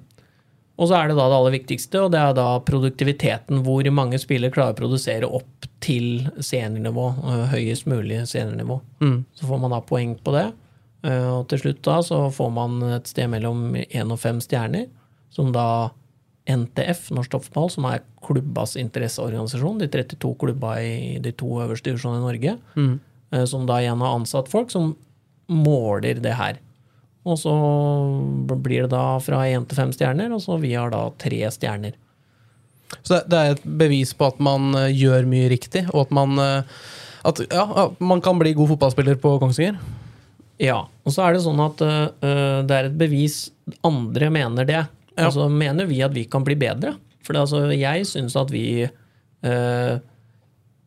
og så er det da det aller viktigste, og det er da produktiviteten. Hvor mange spillere klarer å produsere opp til seniornivå. Høyest mulig seniornivå. Så får man da poeng på det. Og til slutt da så får man et sted mellom én og fem stjerner, som da NTF, Norsk Toppfotball, som er klubbas interesseorganisasjon. De 32 klubba i de to øverste divisjonene i Norge. mm. Som da igjen har ansatt folk som måler det her. Og så blir det da fra én til fem stjerner, og så vi har da tre stjerner. Så det- det er et bevis på at man eh, gjør mye riktig, og at man eh, at, ja, at man kan bli god fotballspiller på Kongsvinger. Ja, og så er det sånn at uh, det er et bevis andre mener det. Ja. Altså mener vi at vi kan bli bedre. For det, altså, jeg syns at vi eh,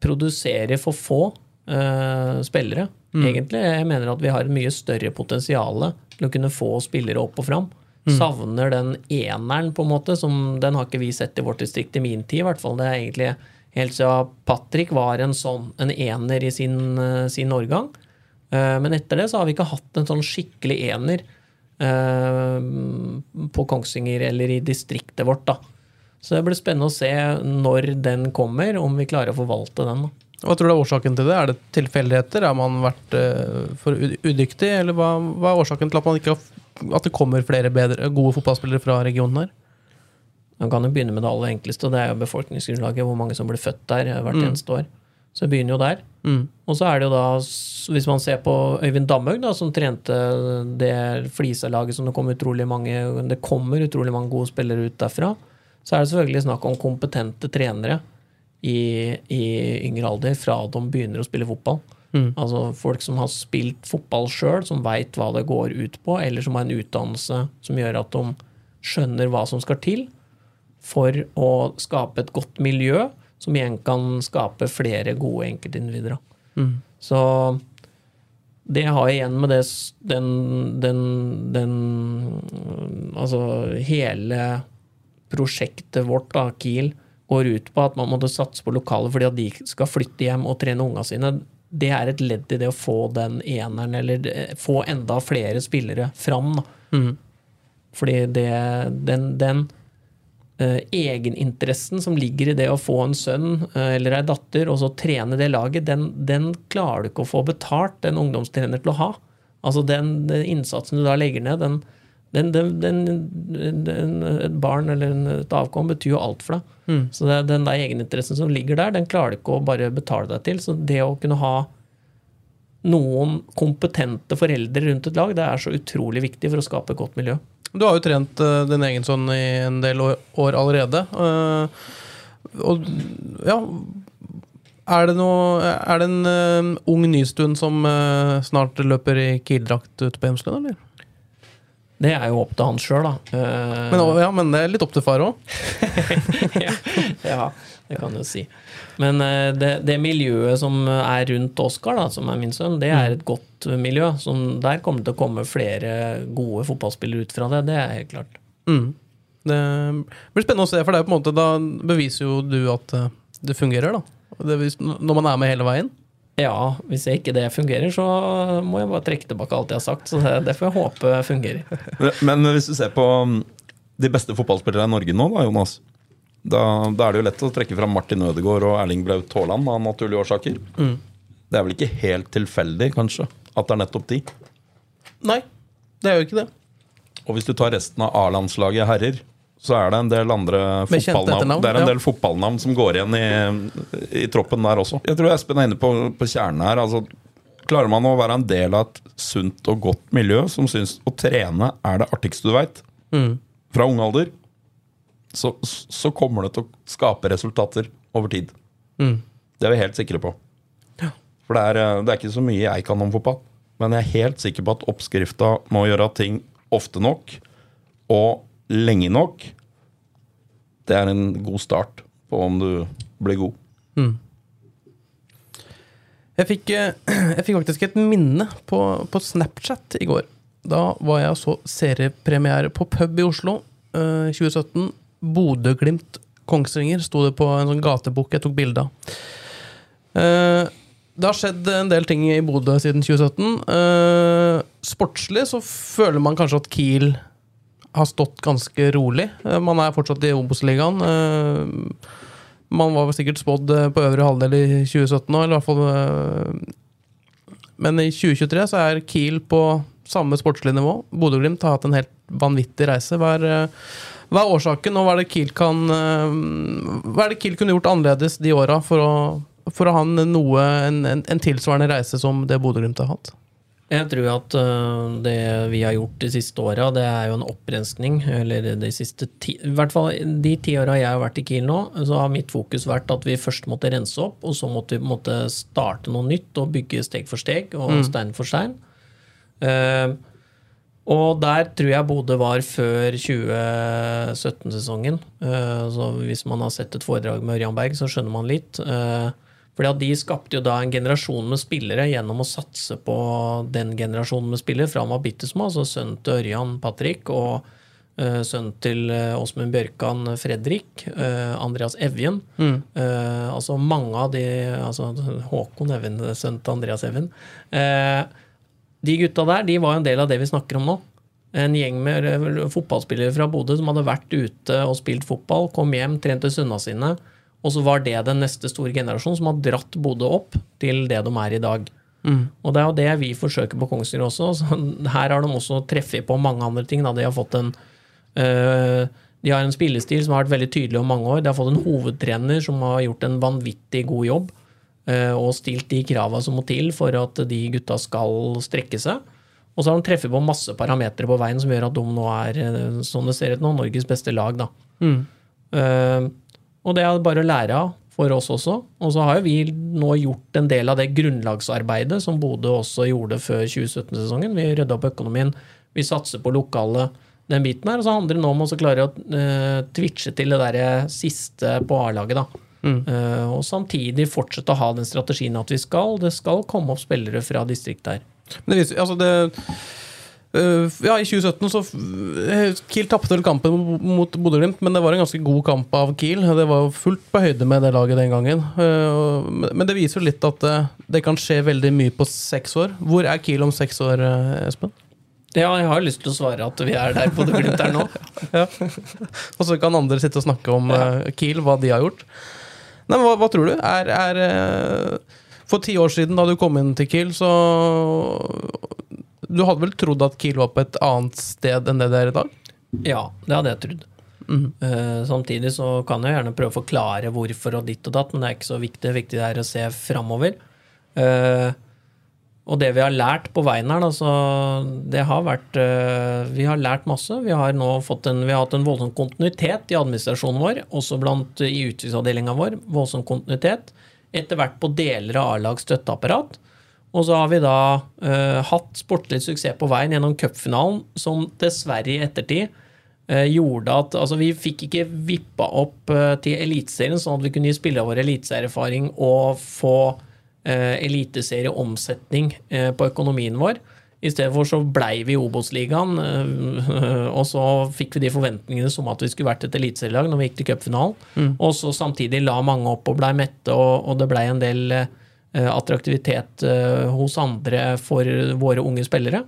produserer for få eh, spillere, egentlig. Jeg mener at vi har et mye større potensial til å kunne få spillere opp og fram. Savner den eneren, på en måte, som den har ikke vi sett i vårt distrikt i min tid, i hvert fall. Det er egentlig helt siden Patrick var en sånn, en ener i sin, øh, sin årgang. Eh, Men etter det så har vi ikke hatt en sånn skikkelig ener eh, på Kongsvinger eller i distriktet vårt. da. Så det blir spennende å se når den kommer, om vi klarer å forvalte den. da. Hva tror du er årsaken til det? Er det tilfeldigheter? Har man vært eh, for udyktig? Eller hva, hva er årsaken til at, man ikke har, at det kommer flere bedre, gode fotballspillere fra regionen her? Man kan jo begynne med det aller enkleste, og det er jo befolkningsgrunnlaget. Hvor mange som blir født der hvert hvert eneste år. Så det begynner jo der. Og så er det jo da, hvis man ser på Øyvind Damhaug, da, som trente det Flisa-laget som det kom utrolig mange Det kommer utrolig mange gode spillere ut derfra. Så er det selvfølgelig snakk om kompetente trenere i, i yngre alder fra de begynner å spille fotball. Altså folk som har spilt fotball sjøl, som veit hva det går ut på, eller som har en utdannelse som gjør at de skjønner hva som skal til for å skape et godt miljø, som igjen kan skape flere gode enkeltindivider. Mm. Så det har igjen med det, den, den, den Altså hele prosjektet vårt, da, Kiel, går ut på at man måtte satse på lokaler fordi at de skal flytte hjem og trene unga sine. Det er et ledd i det å få den eneren, eller få enda flere spillere fram. Da. Fordi det, den, den eh, egeninteressen som ligger i det å få en sønn eh, eller ei datter, og så trene det laget, den, den klarer du ikke å få betalt en ungdomstrener til å ha. Altså den, den innsatsen du da legger ned, den, Et barn eller en, et avkom betyr jo alt for deg. Så det, den der egeninteressen som ligger der, den klarer du ikke å bare betale deg til. Så det å kunne ha noen kompetente foreldre rundt et lag, det er så utrolig viktig for å skape et godt miljø. Du har jo trent eh, din egen sånn i en del år, allerede. eh, og ja Er det noe Er det en eh, ung nystund som snart løper i Kiel-drakt ute på Hjemslund, eller? Det er jo opp til han sjøl, da. Eh, Men, ja, men det er litt opp til far òg. (laughs) ja, det kan du si. Men eh, det, det miljøet som er rundt Oskar, som er min sønn, det er et godt miljø. Som der kommer det til å komme flere gode fotballspillere ut fra det. Det er helt klart. Mm. Det blir spennende å se, for det er på en måte da beviser jo du at eh, det fungerer. da det, Når man er med hele veien. Ja, hvis ikke det fungerer, så må jeg bare trekke tilbake alt jeg har sagt. Så det, får jeg håpe fungerer. Men hvis du ser på um, de beste fotballspillerne i Norge nå, da, Jonas. Da, da er det jo lett å trekke fram Martin Ødegaard og Erling Braut Haaland av naturlige årsaker. Det er vel ikke helt tilfeldig, kanskje, at det er nettopp de. Nei, det er jo ikke det. Og hvis du tar resten av A-landslaget herrer, så er det en del andre fotballnavn. Det er en ja. del fotballnavn som går igjen i, i troppen der også. Jeg tror Espen er inne på, på kjernen her. Altså, klarer man å være en del av et sunt og godt miljø som syns å trene er det artigste du veit, Mm. fra ung alder, så, så kommer det til å skape resultater over tid. Mm. Det er vi helt sikre på. For det er, eh, det er ikke så mye jeg kan om fotball. Men jeg er helt sikker på at oppskrifta må gjøre ting ofte nok og lenge nok. Det er en god start på om du blir god. Jeg fikk, eh, (clears throat) jeg fikk faktisk et minne på, på Snapchat i går. Da var jeg og så seriepremiere på pub i Oslo eh, 2017. Bodø-Glimt Kongsvinger sto det på en sånn gatebukk jeg tok bilde av. Eh, det har skjedd en del ting i Bodø siden 2017. Eh, sportslig så føler man kanskje at Kiel har stått ganske rolig. Eh, man er fortsatt i Obos-ligaen. Eh, man var sikkert spådd eh, på øvre halvdel i 2017 nå, eller i hvert fall Men i 2023 så er Kiel på samme sportslige nivå. Bodø-Glimt har hatt en helt vanvittig reise. Hva er, Hva er årsaken, og hva er det Kiel kan Hva er det Kiel kunne gjort annerledes de åra for, å- for å ha noe, en, en, en tilsvarende reise som det Bodø-Glimt har hatt? Jeg tror at øh, det vi har gjort de siste åra, det er jo en opprenskning. Eller de siste ti I hvert fall de ti åra jeg har vært i Kiel nå, så har mitt fokus vært at vi først måtte rense opp, og så måtte vi måtte starte noe nytt og bygge steg for steg og stein for stein. Uh, og der tror jeg Bodø var før 2017-sesongen. Uh, så hvis man har sett et foredrag med Ørjan Berg, så skjønner man litt. Eh, fordi at De skapte jo da en generasjon med spillere gjennom å satse på den generasjonen med spillere fra han var bitte små. Altså sønnen til Ørjan Patrick og uh, sønnen til uh, Åsmund Bjørkan Fredrik. eh, Andreas Evjen. Eh, altså mange av de altså Håkon Evjen, sønnen til Andreas Evjen. Eh, de gutta der de var en del av det vi snakker om nå. En gjeng med eh, fotballspillere fra Bodø som hadde vært ute og spilt fotball, kom hjem, trente sunda sine. Og så var det den neste store generasjonen som har dratt Bodø opp til det de er i dag. Og det er jo det vi forsøker på Kongsvinger også. (laughs) Så her har de også treffet på mange andre ting. Da. De har fått en øh, de har en spillestil som har vært veldig tydelig om mange år. De har fått en hovedtrener som har gjort en vanvittig god jobb øh, og stilt de krava som må til for at de gutta skal strekke seg. Og så har de treffet på masse parametere på veien som gjør at de nå er, sånn det ser ut nå, Norges beste lag. da. Eh, og det er bare å lære av for oss også. Og så har jo vi nå gjort en del av det grunnlagsarbeidet som Bodø også gjorde før 2017-sesongen. Vi rydda opp økonomien, vi satser på lokale, den biten her. Og så handler det nå om å klare å uh, twitche til det der siste på A-laget, da. Eh, og samtidig fortsette å ha den strategien at vi skal, det skal komme opp spillere fra distriktet her. Men det viser, altså det ja, I 2017 så øh, Kiel tapte vel kampen mot Bodø-Glimt, men det var en ganske god kamp av Kiel. Det var fullt på høyde med det laget den gangen. Øh, men- det viser jo litt at det kan skje veldig mye på seks år. Hvor er Kiel om seks år, Espen? Ja, jeg har lyst til å svare at vi er der på det Glimt er nå. (laughs) Og så kan andre sitte og snakke om Kiel, hva de har gjort. Nei, men hva, hva tror du? Er, er For ti år siden, da du kom inn til Kiel, så Du hadde vel trodd at Kiel var på et annet sted enn det det er i dag? Ja, det hadde jeg trodd. Eh, samtidig så kan jeg gjerne prøve å forklare hvorfor og ditt og datt, men det er ikke så viktig. Det er å se framover. Uh, og det vi har lært på veien her, da, så det har vært eh, Vi har lært masse. Vi har nå fått en, vi har hatt en voldsom kontinuitet i administrasjonen vår, også blant i utviklingsavdelinga vår. Voldsom kontinuitet. Etter hvert på deler av A-lags støtteapparat. Og så har vi da uh, hatt sportslig suksess på veien gjennom cupfinalen, som dessverre i ettertid uh, gjorde at altså vi fikk ikke vippa opp uh, til Eliteserien, sånn at vi kunne gi spillerne våre eliteserieerfaring og få uh, eliteserieomsetning på økonomien vår. I stedet for så blei vi i Obos-ligaen, (laughs) og så fikk vi de forventningene som at vi skulle vært et eliteserielag når vi gikk til cupfinalen. Og så samtidig la mange opp og blei mette, og, og det blei en del attraktivitet eh, hos andre for våre unge spillere.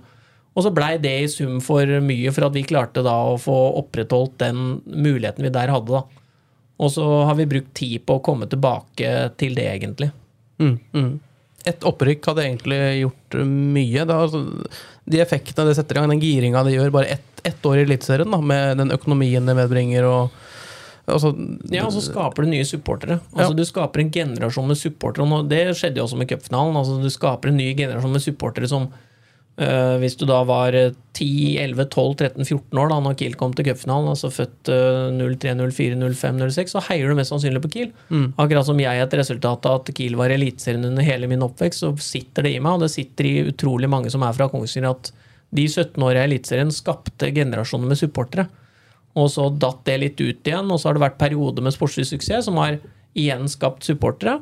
Og så blei det i sum for mye for at vi klarte da å få opprettholdt den muligheten vi der hadde. da. Og så har vi brukt tid på å komme tilbake til det, egentlig. Et opprykk hadde egentlig gjort mye. Er altså, de effektene det setter i gang, den giringa det gjør, bare ett ett år i Eliteserien, med den økonomien det medbringer og altså, Ja, og så skaper du nye supportere. Altså Ja. Du skaper en generasjon med supportere. og Det skjedde jo også med cupfinalen. Altså, du skaper en ny generasjon med supportere som øh, Hvis du da var eh, 10, 11, 12, 13, 14 år da når Kiel kom til cupfinalen, altså født øh, 03, 04, 05, 06, så heier du mest sannsynlig på Kiel. Akkurat som jeg etter et resultat av at Kiel var Eliteserien under hele min oppvekst, så sitter det i meg, og det sitter i utrolig mange som er fra Kongsvinger, at de 17 åra i Eliteserien skapte generasjoner med supportere. Og så datt det litt ut igjen, og så har det vært perioder med sportslig suksess som har igjen skapt supportere.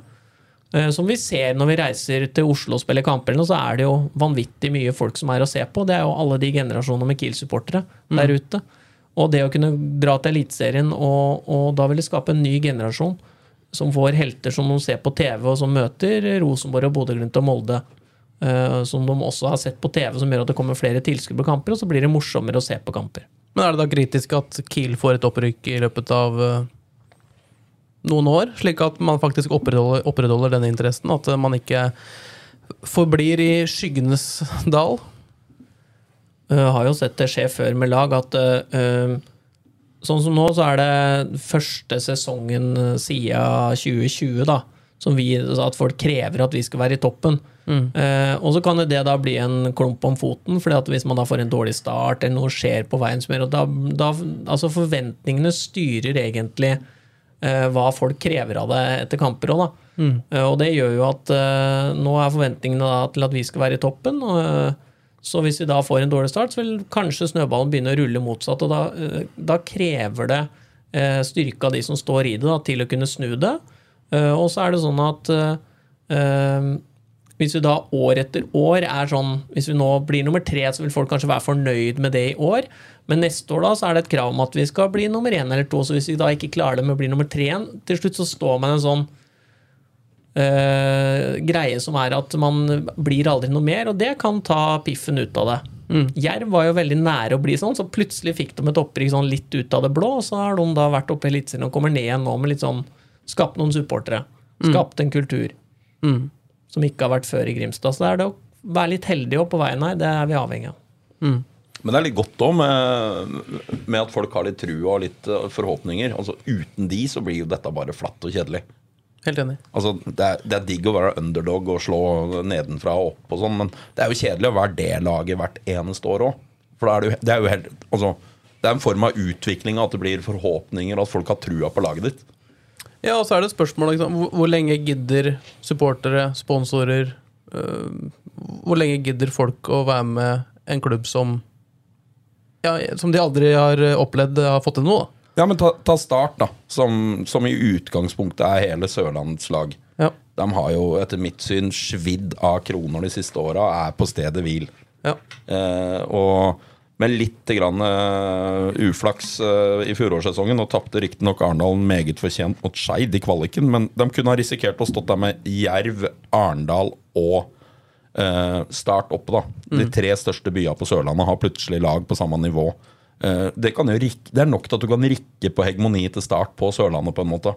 Eh, Som vi ser når vi reiser til Oslo og spiller kamper, så er det jo vanvittig mye folk som er å se på. Det er jo alle de generasjonene med Kiel-supportere der ute. Og det å kunne dra til Eliteserien, og, og da vil det skape en ny generasjon som får helter som de ser på TV, og som møter Rosenborg og Bodø-Glimt og Molde. eh, Som de også har sett på TV, som gjør at det kommer flere tilskudd på kamper, og så blir det morsommere å se på kamper. Men er det da kritisk at Kiel får et opprykk i løpet av eh, noen år, slik at man faktisk opprettholder, opprettholder denne interessen? At man ikke forblir i skyggenes dal? Uh, har jo sett det skje før med lag, at sånn som nå, så er det første sesongen eh, siden 2020, da, som vi, at folk krever at vi skal være i toppen. Eh, og så kan det da bli en klump om foten, fordi at hvis man da får en dårlig start, eller noe skjer på veien som gjør da, da Altså, forventningene styrer egentlig eh, hva folk krever av det etter kamper òg, da. Eh, og det gjør jo at eh, nå er forventningene da til at vi skal være i toppen. og eh, så hvis vi da får en dårlig start, så vil kanskje snøballen begynne å rulle motsatt. Og da, eh, da krever det styrka styrke av de som står i det, da, til å kunne snu det. Eh, og så er det sånn at eh, eh, hvis vi da år etter år er sånn Hvis vi nå blir nummer tre, så vil folk kanskje være fornøyd med det i år. Men neste år da, så er det et krav om at vi skal bli nummer én eller to. Så hvis vi da ikke klarer det med å bli nummer tre igjen, til slutt så står man i en sånn eh, greie som er at man blir aldri noe mer, og det kan ta piffen ut av det. Jerv var jo veldig nære å bli sånn, så plutselig fikk de et opprykk sånn litt ut av det blå, og så har de da vært oppe i Eliteserien og kommer ned igjen nå med litt sånn Skapt noen supportere. Skapt en kultur Mm. som ikke har vært før i Grimstad. Så det er det å være litt heldig opp på veien her, det er vi avhengig av. Men det er litt godt òg med, med at folk har litt trua og litt eh, forhåpninger. Altså Uten de så blir jo dette bare flatt og kjedelig. Helt enig. Altså, det, er, det er digg å være underdog og slå nedenfra og opp, og sånn, men det er jo kjedelig å være det laget hvert eneste år òg. For da er det, jo, det er jo helt altså, Det er en form av utvikling, at det blir forhåpninger, at folk har trua på laget ditt. Ja, og så er det spørsmålet liksom, hvor, hvor lenge gidder supportere, sponsorer øh, Hvor lenge gidder folk å være med en klubb som ja, Som de aldri har opplevd har fått til noe? Ja, men ta, ta Start, da. Som, som i utgangspunktet er hele Sørlandets lag. Ja. De har jo etter mitt syn svidd av kroner de siste åra, er på stedet hvil. Ja. Eh, og med litt grann, uh, uflaks uh, i fjorårssesongen, og tapte riktignok Arendal meget fortjent mot Skeid i kvaliken, men de kunne ha risikert å stått der med Jerv, Arendal og uh, Start oppe. da. De tre største byene på Sørlandet har plutselig lag på samme nivå. Det, rikke, det er nok til at du kan rikke på hegemoni til Start på Sørlandet, på en måte.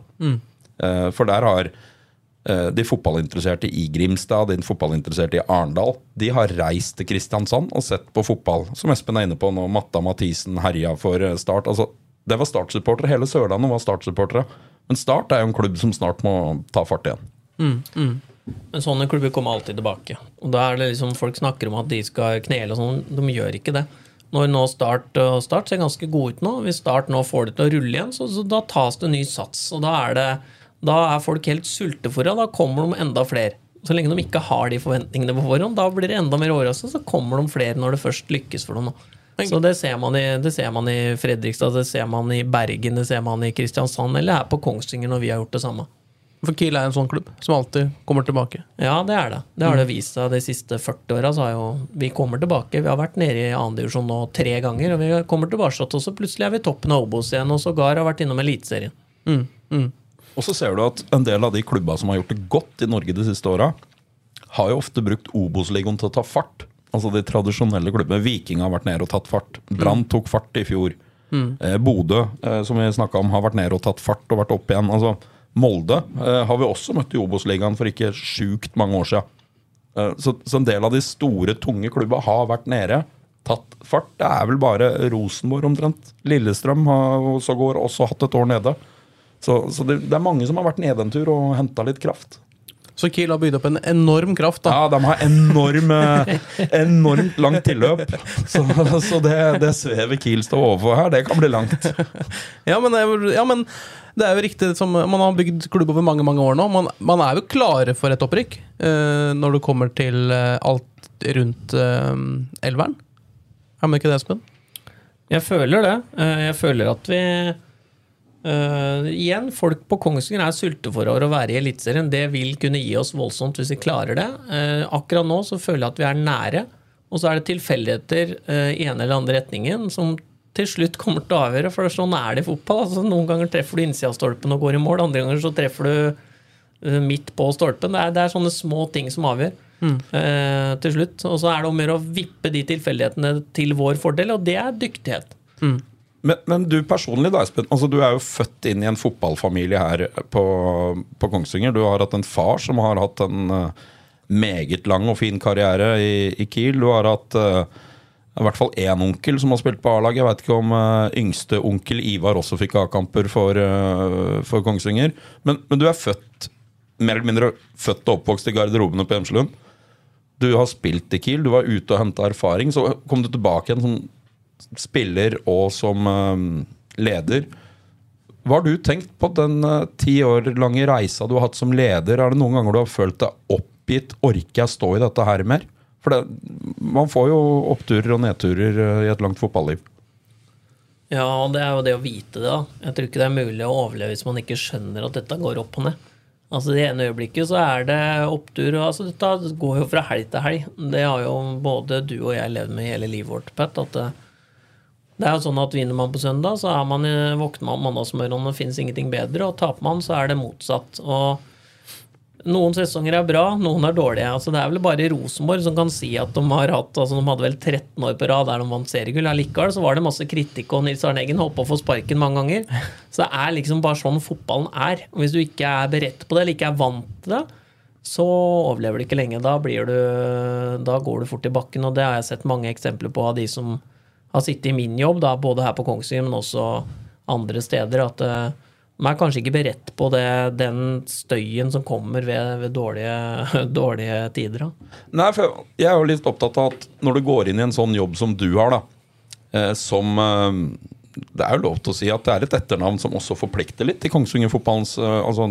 Eh, for der har de fotballinteresserte i Grimstad, de fotballinteresserte i Arendal, de har reist til Kristiansand og sett på fotball, som Espen er inne på nå. Matta Mathisen herja for eh, Start. Altså, det var Start-supportere. Hele Sørlandet var Start-supportere. Men Start er jo en klubb som snart må ta fart igjen. Men sånne klubber kommer alltid tilbake. Og da er det liksom Folk snakker om at de skal knele og sånn. De gjør ikke det. Når nå Start og Start ser ganske gode ut nå, hvis Start nå får det til å rulle igjen, så, så da tas det ny sats. Og da er, det, da er folk helt sultefòra. Da kommer de enda flere. Så lenge de ikke har de forventningene på forhånd, da blir det enda mer overraskende. Så kommer de flere når det først lykkes for dem. Så det ser, man i, det ser man i Fredrikstad, det ser man i Bergen, det ser man i Kristiansand, eller her på Kongsvinger når vi har gjort det samme. For Kiel er en sånn klubb som alltid kommer tilbake. Ja, det er det. Det har det vist seg de siste 40 åra. Vi kommer tilbake. Vi har vært nede i andredivisjon nå tre ganger, og vi kommer tilbake, og så plutselig er vi toppen av Obos igjen, og sågar har vært innom Eliteserien. Og så ser du at en del av de klubba som har gjort det godt i Norge de siste åra, har jo ofte brukt Obos-ligaen til å ta fart. Altså de tradisjonelle klubbene. Viking har vært nede og tatt fart. Brann tok fart i fjor. Eh, Bodø, eh, som vi snakka om, har vært nede og tatt fart og vært opp igjen. Altså, Molde eh, har vi også møtt i Obos-ligaen for ikke sjukt mange år siden. Så, så en del av de store, tunge klubba har vært nede, tatt fart. Det er vel bare Rosenborg omtrent. Lillestrøm har jo sågar også hatt et år nede. Så, så det, det er mange som har vært nede en tur og henta litt kraft. Så Kiel har bygd opp en enorm kraft. da Ja, de har enorm, eh, enormt langt tilløp. Så, så det, det svevet Kiel står overfor her, det kan bli langt. Ja, men, ja, men det er jo riktig som Man har bygd klubb over mange mange år nå. Man, man er jo klare for et opprykk uh, når det kommer til eh, alt rundt uh, elveren. Er man ikke det, Espen? Jeg føler det. Eh, Jeg føler at vi eh, Igjen, folk på Kongsvinger er sulteforår å være i Eliteserien. Det vil kunne gi oss voldsomt hvis vi klarer det. Uh, akkurat nå så føler jeg at vi er nære. Og så er det tilfeldigheter eh, i ene eller andre retningen som til slutt kommer til å avgjøre. For sånn er det i fotball. Altså, noen ganger treffer du innsida av stolpen og går i mål. Andre ganger så treffer du midt på stolpen. Det er, det er sånne små ting som avgjør. Eh, til slutt. Og så er det om å gjøre å vippe de tilfeldighetene til vår fordel, og det er dyktighet. Men, men du personlig, da, Espen. Altså, du er jo født inn i en fotballfamilie her på, på Kongsvinger. Du har hatt en far som har hatt en uh, meget lang og fin karriere i, i Kiel. Du har hatt uh, i hvert fall én onkel som har spilt på A-laget. Jeg veit ikke om uh, yngste onkel Ivar også fikk A-kamper for, uh, for Kongsvinger. Men, men du er født mer eller mindre født og oppvokst i garderobene på Hjemselund. Du har spilt i Kiel, du var ute og henta erfaring. Så kom du tilbake igjen som spiller og som eh, leder. Hva har du tenkt på den eh, ti år lange reisa du har hatt som leder? Er det noen ganger du har følt deg oppgitt? Orker jeg stå i dette her mer? For det, man får jo oppturer og nedturer eh, i et langt fotballiv. Ja, det er jo det å vite det. da. Jeg tror ikke det er mulig å overleve hvis man ikke skjønner at dette går opp og ned. Altså Det ene øyeblikket så er det opptur. og altså Dette går jo fra helg til helg. Det har jo både du og jeg levd med hele livet vårt, Pat. at det, det er jo sånn at Vinner man på søndag, så er man, våkner man mandagsmorgenen og det finnes ingenting bedre. Og taper man, så er det motsatt. Og noen sesonger er bra, noen er dårlige. Altså, det er vel bare Rosenborg som kan si at de har hatt altså, De hadde vel 13 år på rad der de vant seriegull. Allikevel så var det masse kritikk, og Nils Arne Eggen holdt på å få sparken mange ganger. (laughs) Så det er liksom bare sånn fotballen er. Og hvis du ikke er beredt på det, eller ikke er vant til det, så overlever du ikke lenge. Da, blir du, da går du fort i bakken, og det har jeg sett mange eksempler på av de som har sittet i min jobb, da, både her på Kongsvinger, men også andre steder, at uh, man er kanskje ikke beredt på det, den støyen som kommer ved, ved dårlige, (laughs) dårlige, tider. Da. Nei, for Jeg er jo litt opptatt av at når du går inn i en sånn jobb som du har, da, eh, som eh, Det er jo lov til å si at det er et etternavn som også forplikter litt til Kongsvinger-fotballens altså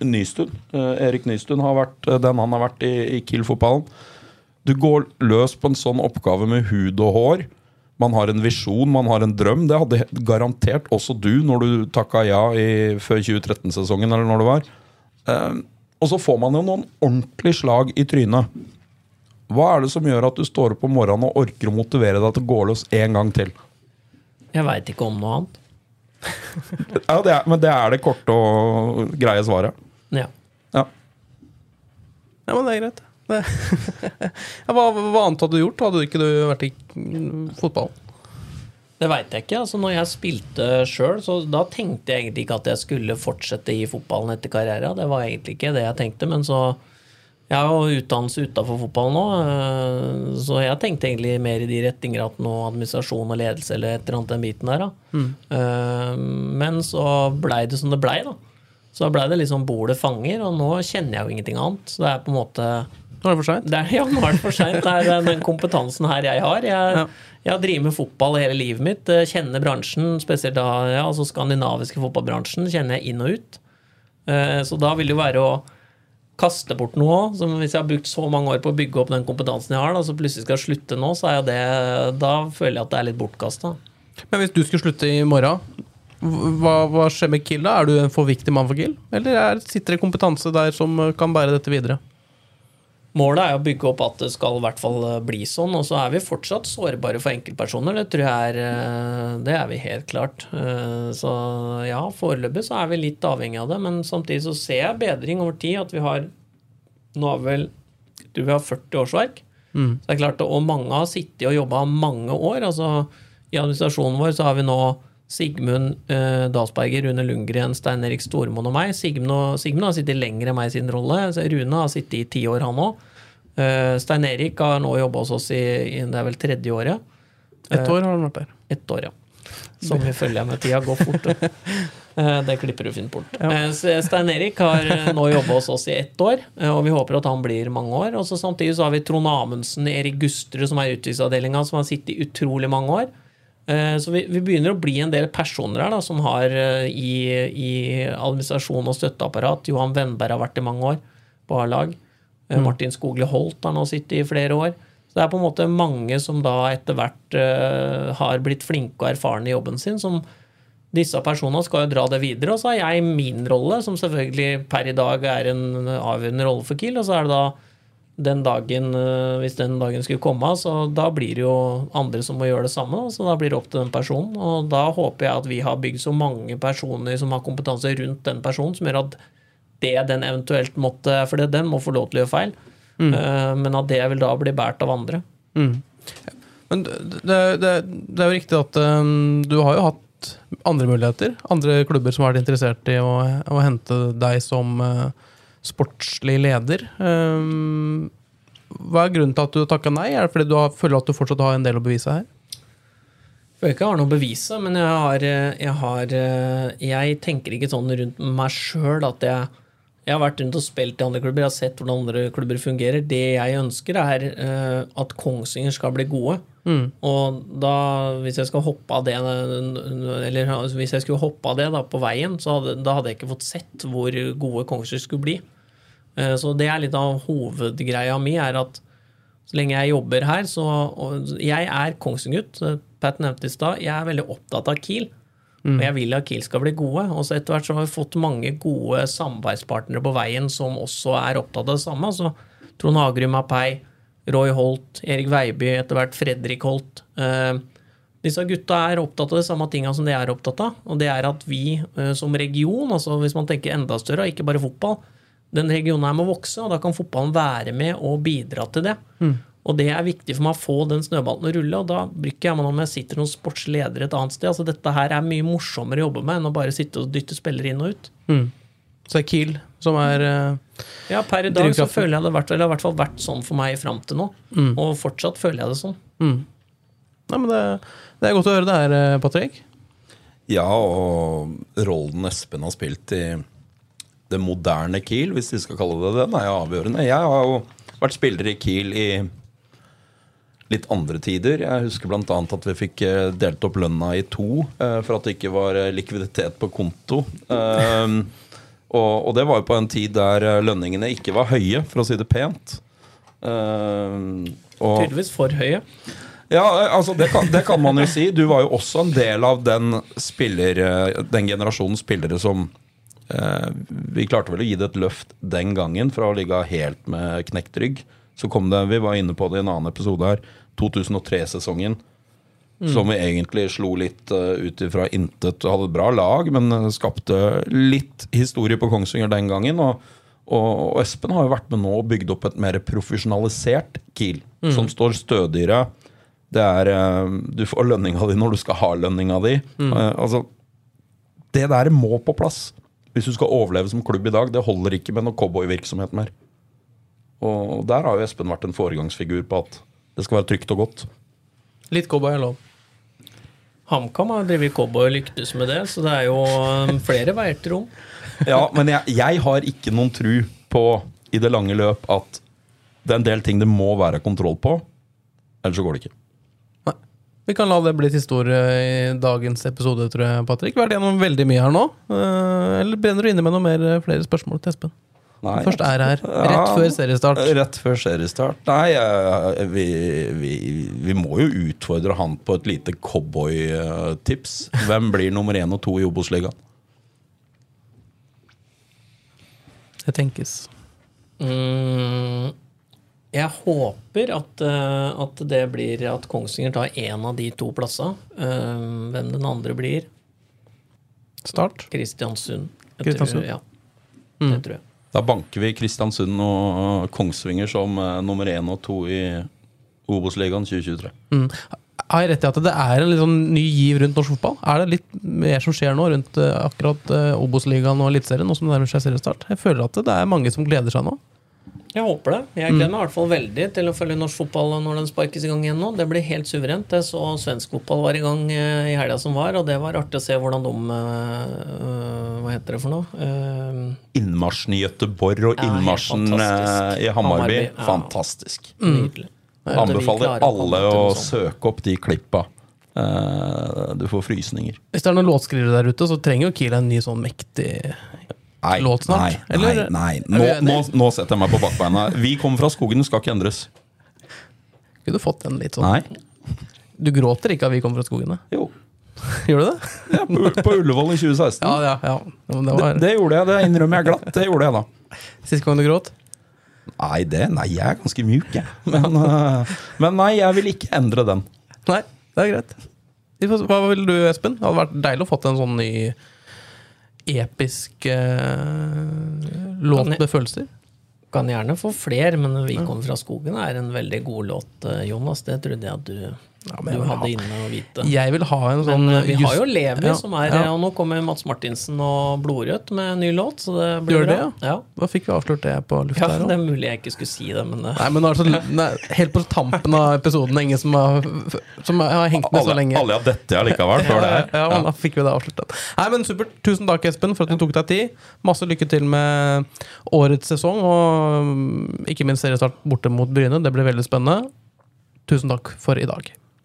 Nystuen. Erik Nystuen har vært den han har vært i, i Kiel-fotballen. Du går løs på en sånn oppgave med hud og hår man har en visjon, man har en drøm. Det hadde garantert også du når du takka ja i, før 2013-sesongen, eller når det var. Eh, og så får man jo noen ordentlige slag i trynet. Hva er det som gjør at du står opp om morgenen og orker å motivere deg til å gå løs en gang til? Jeg veit ikke om noe annet. (laughs) ja, det er, Men det er det korte og greie svaret? Ja. Ja, ja men det er greit. (laughs) hva, hva, annet hadde du gjort? Hadde du ikke vært i fotball? Det veit jeg ikke. altså Når jeg spilte sjøl, så da tenkte jeg egentlig ikke at jeg skulle fortsette i fotballen etter karrieren. Det var egentlig ikke det jeg tenkte. Men så Jeg har jo utdannelse utafor fotballen nå, eh, så jeg tenkte egentlig mer i de retninger at nå administrasjon og ledelse eller et eller annet den biten der. da. Mm. Eh, men så blei det som det blei, da. Så da blei det liksom bordet fanger, og nå kjenner jeg jo ingenting annet. Så det er på en måte nå er det for seint? Ja, nå er det for seint. Det er den kompetansen her jeg har. Jeg, ja. jeg har drevet med fotball hele livet mitt. Eh, kjenner bransjen, spesielt da ja, altså skandinaviske fotballbransjen, kjenner jeg inn og ut. Eh, så da vil det jo være å kaste bort noe òg. Hvis jeg har brukt så mange år på å bygge opp den kompetansen jeg har, da, så plutselig skal jeg slutte nå, så er det, da føler jeg at det er litt bortkasta. Men hvis du skulle slutte i morgen, hva, hva, skjer med Kill da? Er du en for viktig mann for Kill? Eller er, sitter det kompetanse der som kan bære dette videre? Målet er å bygge opp at det skal i hvert fall eh, bli sånn. Og så er vi fortsatt sårbare for enkeltpersoner. Det tror jeg er, eh, det er vi helt klart. Eh, så ja, foreløpig så er vi litt avhengig av det. Men samtidig så ser jeg bedring over tid. At vi har Nå har vel du vi har 40 årsverk. Mm. Så det er klart, Og mange har sittet og jobba mange år. altså I administrasjonen vår så har vi nå Sigmund eh, Dalsberger, Rune Lundgren, Stein Erik Stormoen og meg. Sigmund, Sigmund, har sittet lenger enn meg i sin rolle. Rune har sittet i ti år, han òg. Eh, Stein Erik har nå jobba hos oss i, i, det er vel tredje året. Ett år har han vært der. Ett år, ja. Som vi følger med tida går fort. (laughs) eh, det klipper du fint bort. Ja. Eh, Stein Erik har eh, nå jobba hos oss i ett år, eh, og vi håper at han blir mange år. Og så Samtidig så har vi Trond Amundsen, Erik Gustre, som er i utviklingsavdelinga, som har sittet i utrolig mange år. Eh, så vi, vi, begynner å bli en del personer her da, som har eh, i, i administrasjon og støtteapparat. Johan Wennberg har vært i mange år på A-lag. Eh, mm. Martin Skogli Holt har nå sittet i flere år. Så det er på en måte mange som da etter hvert uh, har blitt flinke og erfarne i jobben sin, som disse personene skal jo dra det videre. Og så har jeg min rolle, som selvfølgelig per i dag er en avgjørende rolle for Kiel. Og så er det da den dagen, eh, hvis den dagen skulle komme, så da blir det jo andre som må gjøre det samme. Så da blir det opp til den personen. Og da håper jeg at vi har bygd så mange personer som har kompetanse rundt den personen, som gjør at det den eventuelt måtte For det, den må få lov til å gjøre feil. Mm. Eh, men at det vil da bli båret av andre. Mm. Men det, det, det, er jo riktig at um, du har jo hatt andre muligheter. Andre klubber som har vært interessert i å, å hente deg som uh, sportslig leder. Um, Hva er grunnen til at du takka nei? Er det fordi du føler at du fortsatt har en del å bevise her? Jeg føler ikke jeg har noe å bevise, men jeg har, eh, jeg har eh, Jeg tenker ikke sånn rundt meg sjøl at jeg Jeg har vært rundt og spilt i andre klubber, jeg har sett hvordan andre klubber fungerer. Det jeg ønsker, er uh, at Kongsvinger skal bli gode. Og da, hvis jeg skal hoppe av det Eller hvis jeg skulle hoppe av det da på veien, så hadde, da hadde jeg ikke fått sett hvor gode Kongsvinger skulle bli. Uh, Så det er litt av hovedgreia mi, er at så lenge jeg jobber her, så Jeg er Kongsvinger-gutt. Pat nevnte i stad. Jeg er veldig opptatt av Kiel. Og jeg vil at Kiel skal bli gode. Og så etter hvert så har vi fått mange gode samarbeidspartnere på veien som også er opptatt av det samme. altså Trond Hagerum Apei, Roy Holt, Erik Veiby, etter hvert Fredrik Holt. Eh, disse gutta er opptatt av de samme tinga som de er opptatt av. Og det er at vi eh, som region, altså hvis man tenker enda større, ikke bare fotball, den regionen her må vokse, og da kan fotballen være med og bidra til det. Og det er viktig for meg å få den snøballen å rulle, og da bryr ikke jeg meg om jeg sitter noen sportsleder et annet sted. Altså Dette her er mye morsommere å jobbe med enn å bare sitte og dytte spillere inn og ut. Så det er Kiel som er eh, Ja, per i dag så føler jeg det vært, eller har i hvert fall vært sånn for meg fram til nå. Og fortsatt føler jeg det sånn. Nei, men det, det er godt å høre det her, eh, Patrick. Ja, og rollen Espen har spilt i det moderne Kiel, hvis vi skal kalle det det, den er jo avgjørende. Jeg har jo vært spiller i Kiel i litt andre tider. Jeg husker bl.a. at vi fikk eh, delt opp lønna i to eh, for at det ikke var eh, likviditet på konto. Um, og, det var jo på en tid der lønningene ikke var høye, for å si det pent. Um, og, Tydeligvis for høye. ja, altså det kan, det kan man jo si. Du var jo også en del av den spiller Den generasjonen spillere som eh, Vi klarte vel å gi det et løft den gangen fra å ligge helt med knekt rygg. Så kom det, vi var inne på det i en annen episode her, 2003-sesongen. Som vi egentlig slo litt uh, ut ifra intet. Hadde et bra lag, men eh, skapte litt historie på Kongsvinger den gangen. Og, og, og Espen har jo vært med nå og bygd opp et mer profesjonalisert Kiel. Som står stødigere. Det er uh, Du får lønninga di når du skal ha lønninga di. Eh, altså Det der må på plass. Hvis du skal overleve som klubb i dag. Det holder ikke med noe cowboyvirksomhet mer. Og der har jo Espen vært en foregangsfigur på at det skal være trygt og godt. Litt cowboy er lov. HamKam har drevet cowboy og lyktes med det, så det er jo um, flere veier til rom. Ja, men jeg, jeg har ikke noen tru på i det lange løp at det er en del ting det må være kontroll på. Ellers så går det ikke. Nei. Vi kan la det bli til historie i dagens episode, tror jeg, Patrick. Vi har vært gjennom veldig mye her nå. Eh, Eller brenner du inne med noe mer, eh, flere spørsmål til Espen? Nei, Først er her, rett Ja, før seriestart. Rett før seriestart. Nei, vi, vi, vi må jo utfordre han på et lite cowboytips. Hvem blir nummer én og to i Obos-ligaen? Det tenkes. Mm, jeg håper at, eh, at det blir at Kongsvinger tar én av de to plassene. Eh, hvem den andre blir? Start. Kristiansund. Jeg Kristiansund. Tror, ja. Mm. Det tror jeg. Da banker vi Kristiansund og Kongsvinger som eh, nummer én og to i Obos-ligaen 2023. Mm. Har jeg rett i at det er en sånn ny giv rundt norsk fotball? Er det litt mer som skjer nå rundt eh, akkurat eh, Obos-ligaen og Eliteserien, nå som det nærmer seg seriestart? Jeg føler at det er mange som gleder seg nå. Jeg håper det. Jeg gleder meg i hvert fall veldig til å følge norsk fotball når den sparkes i gang igjen nå. Det blir helt suverent. Jeg så svensk fotball var i gang eh, i helga som var, og det var artig å se hvordan de eh, Hva heter det for noe? Eh, Innmarsjen i Gøteborg og Ja, innmarsjen i Hammarby. Ja. Fantastisk. Nydelig. Jeg Anbefaler alle å søke opp de klippa. Eh, du får frysninger. Hvis det er noen låtskrivere der ute, så trenger jo Kiel en ny sånn mektig Nei, Låt snart, nei, eller? nei, nei. Nå, nå, nå setter jeg meg på bakbeina. Vi kommer fra skogen, skal ikke endres. Kunne du fått den litt sånn Nei. Du gråter ikke av Vi kommer fra skogene? Jo. (laughs) Gjør du det? Ja, på, på Ullevål i 2016. Ja, ja. ja. Det, var... det det, gjorde jeg, det innrømmer jeg glatt. Det gjorde jeg da. Sist gang du gråt? Nei, det, nei, jeg er ganske mjuk, jeg. Men, eh, men nei, jeg vil ikke endre den. Nei, det er greit. Hva vil du, Espen? Det hadde vært deilig å fått en sånn ny episk eh, låt med følelser. Kan gjerne få flere, men 'Vi kommer fra skogen' er en veldig god låt, eh, Jonas. Det trodde jeg at du men du hadde ha- inne å hvite. Jeg vil ha en sånn Men eh, vi har jo Levi, Ja, som er ja. Og nå kommer Mats Martinsen og Blodrødt med en ny låt, så det blir Gjør bra. det, ja? Da fikk vi avslørt det på lufta Ja, det er mulig jeg ikke skulle si det, men eh, Nei, men altså, (laughs) nei, helt på tampen av episoden, ingen som har, som har hengt med så lenge. alle har dette allikevel før (laughs) det her. Ja, men da fikk vi det avsluttet. Nei, men supert. Tusen takk, Espen, for at du tok deg tid. Masse lykke til med årets sesong, og mm, ikke minst seriestart borte mot Bryne. Det blir veldig spennende. Tusen takk for i dag.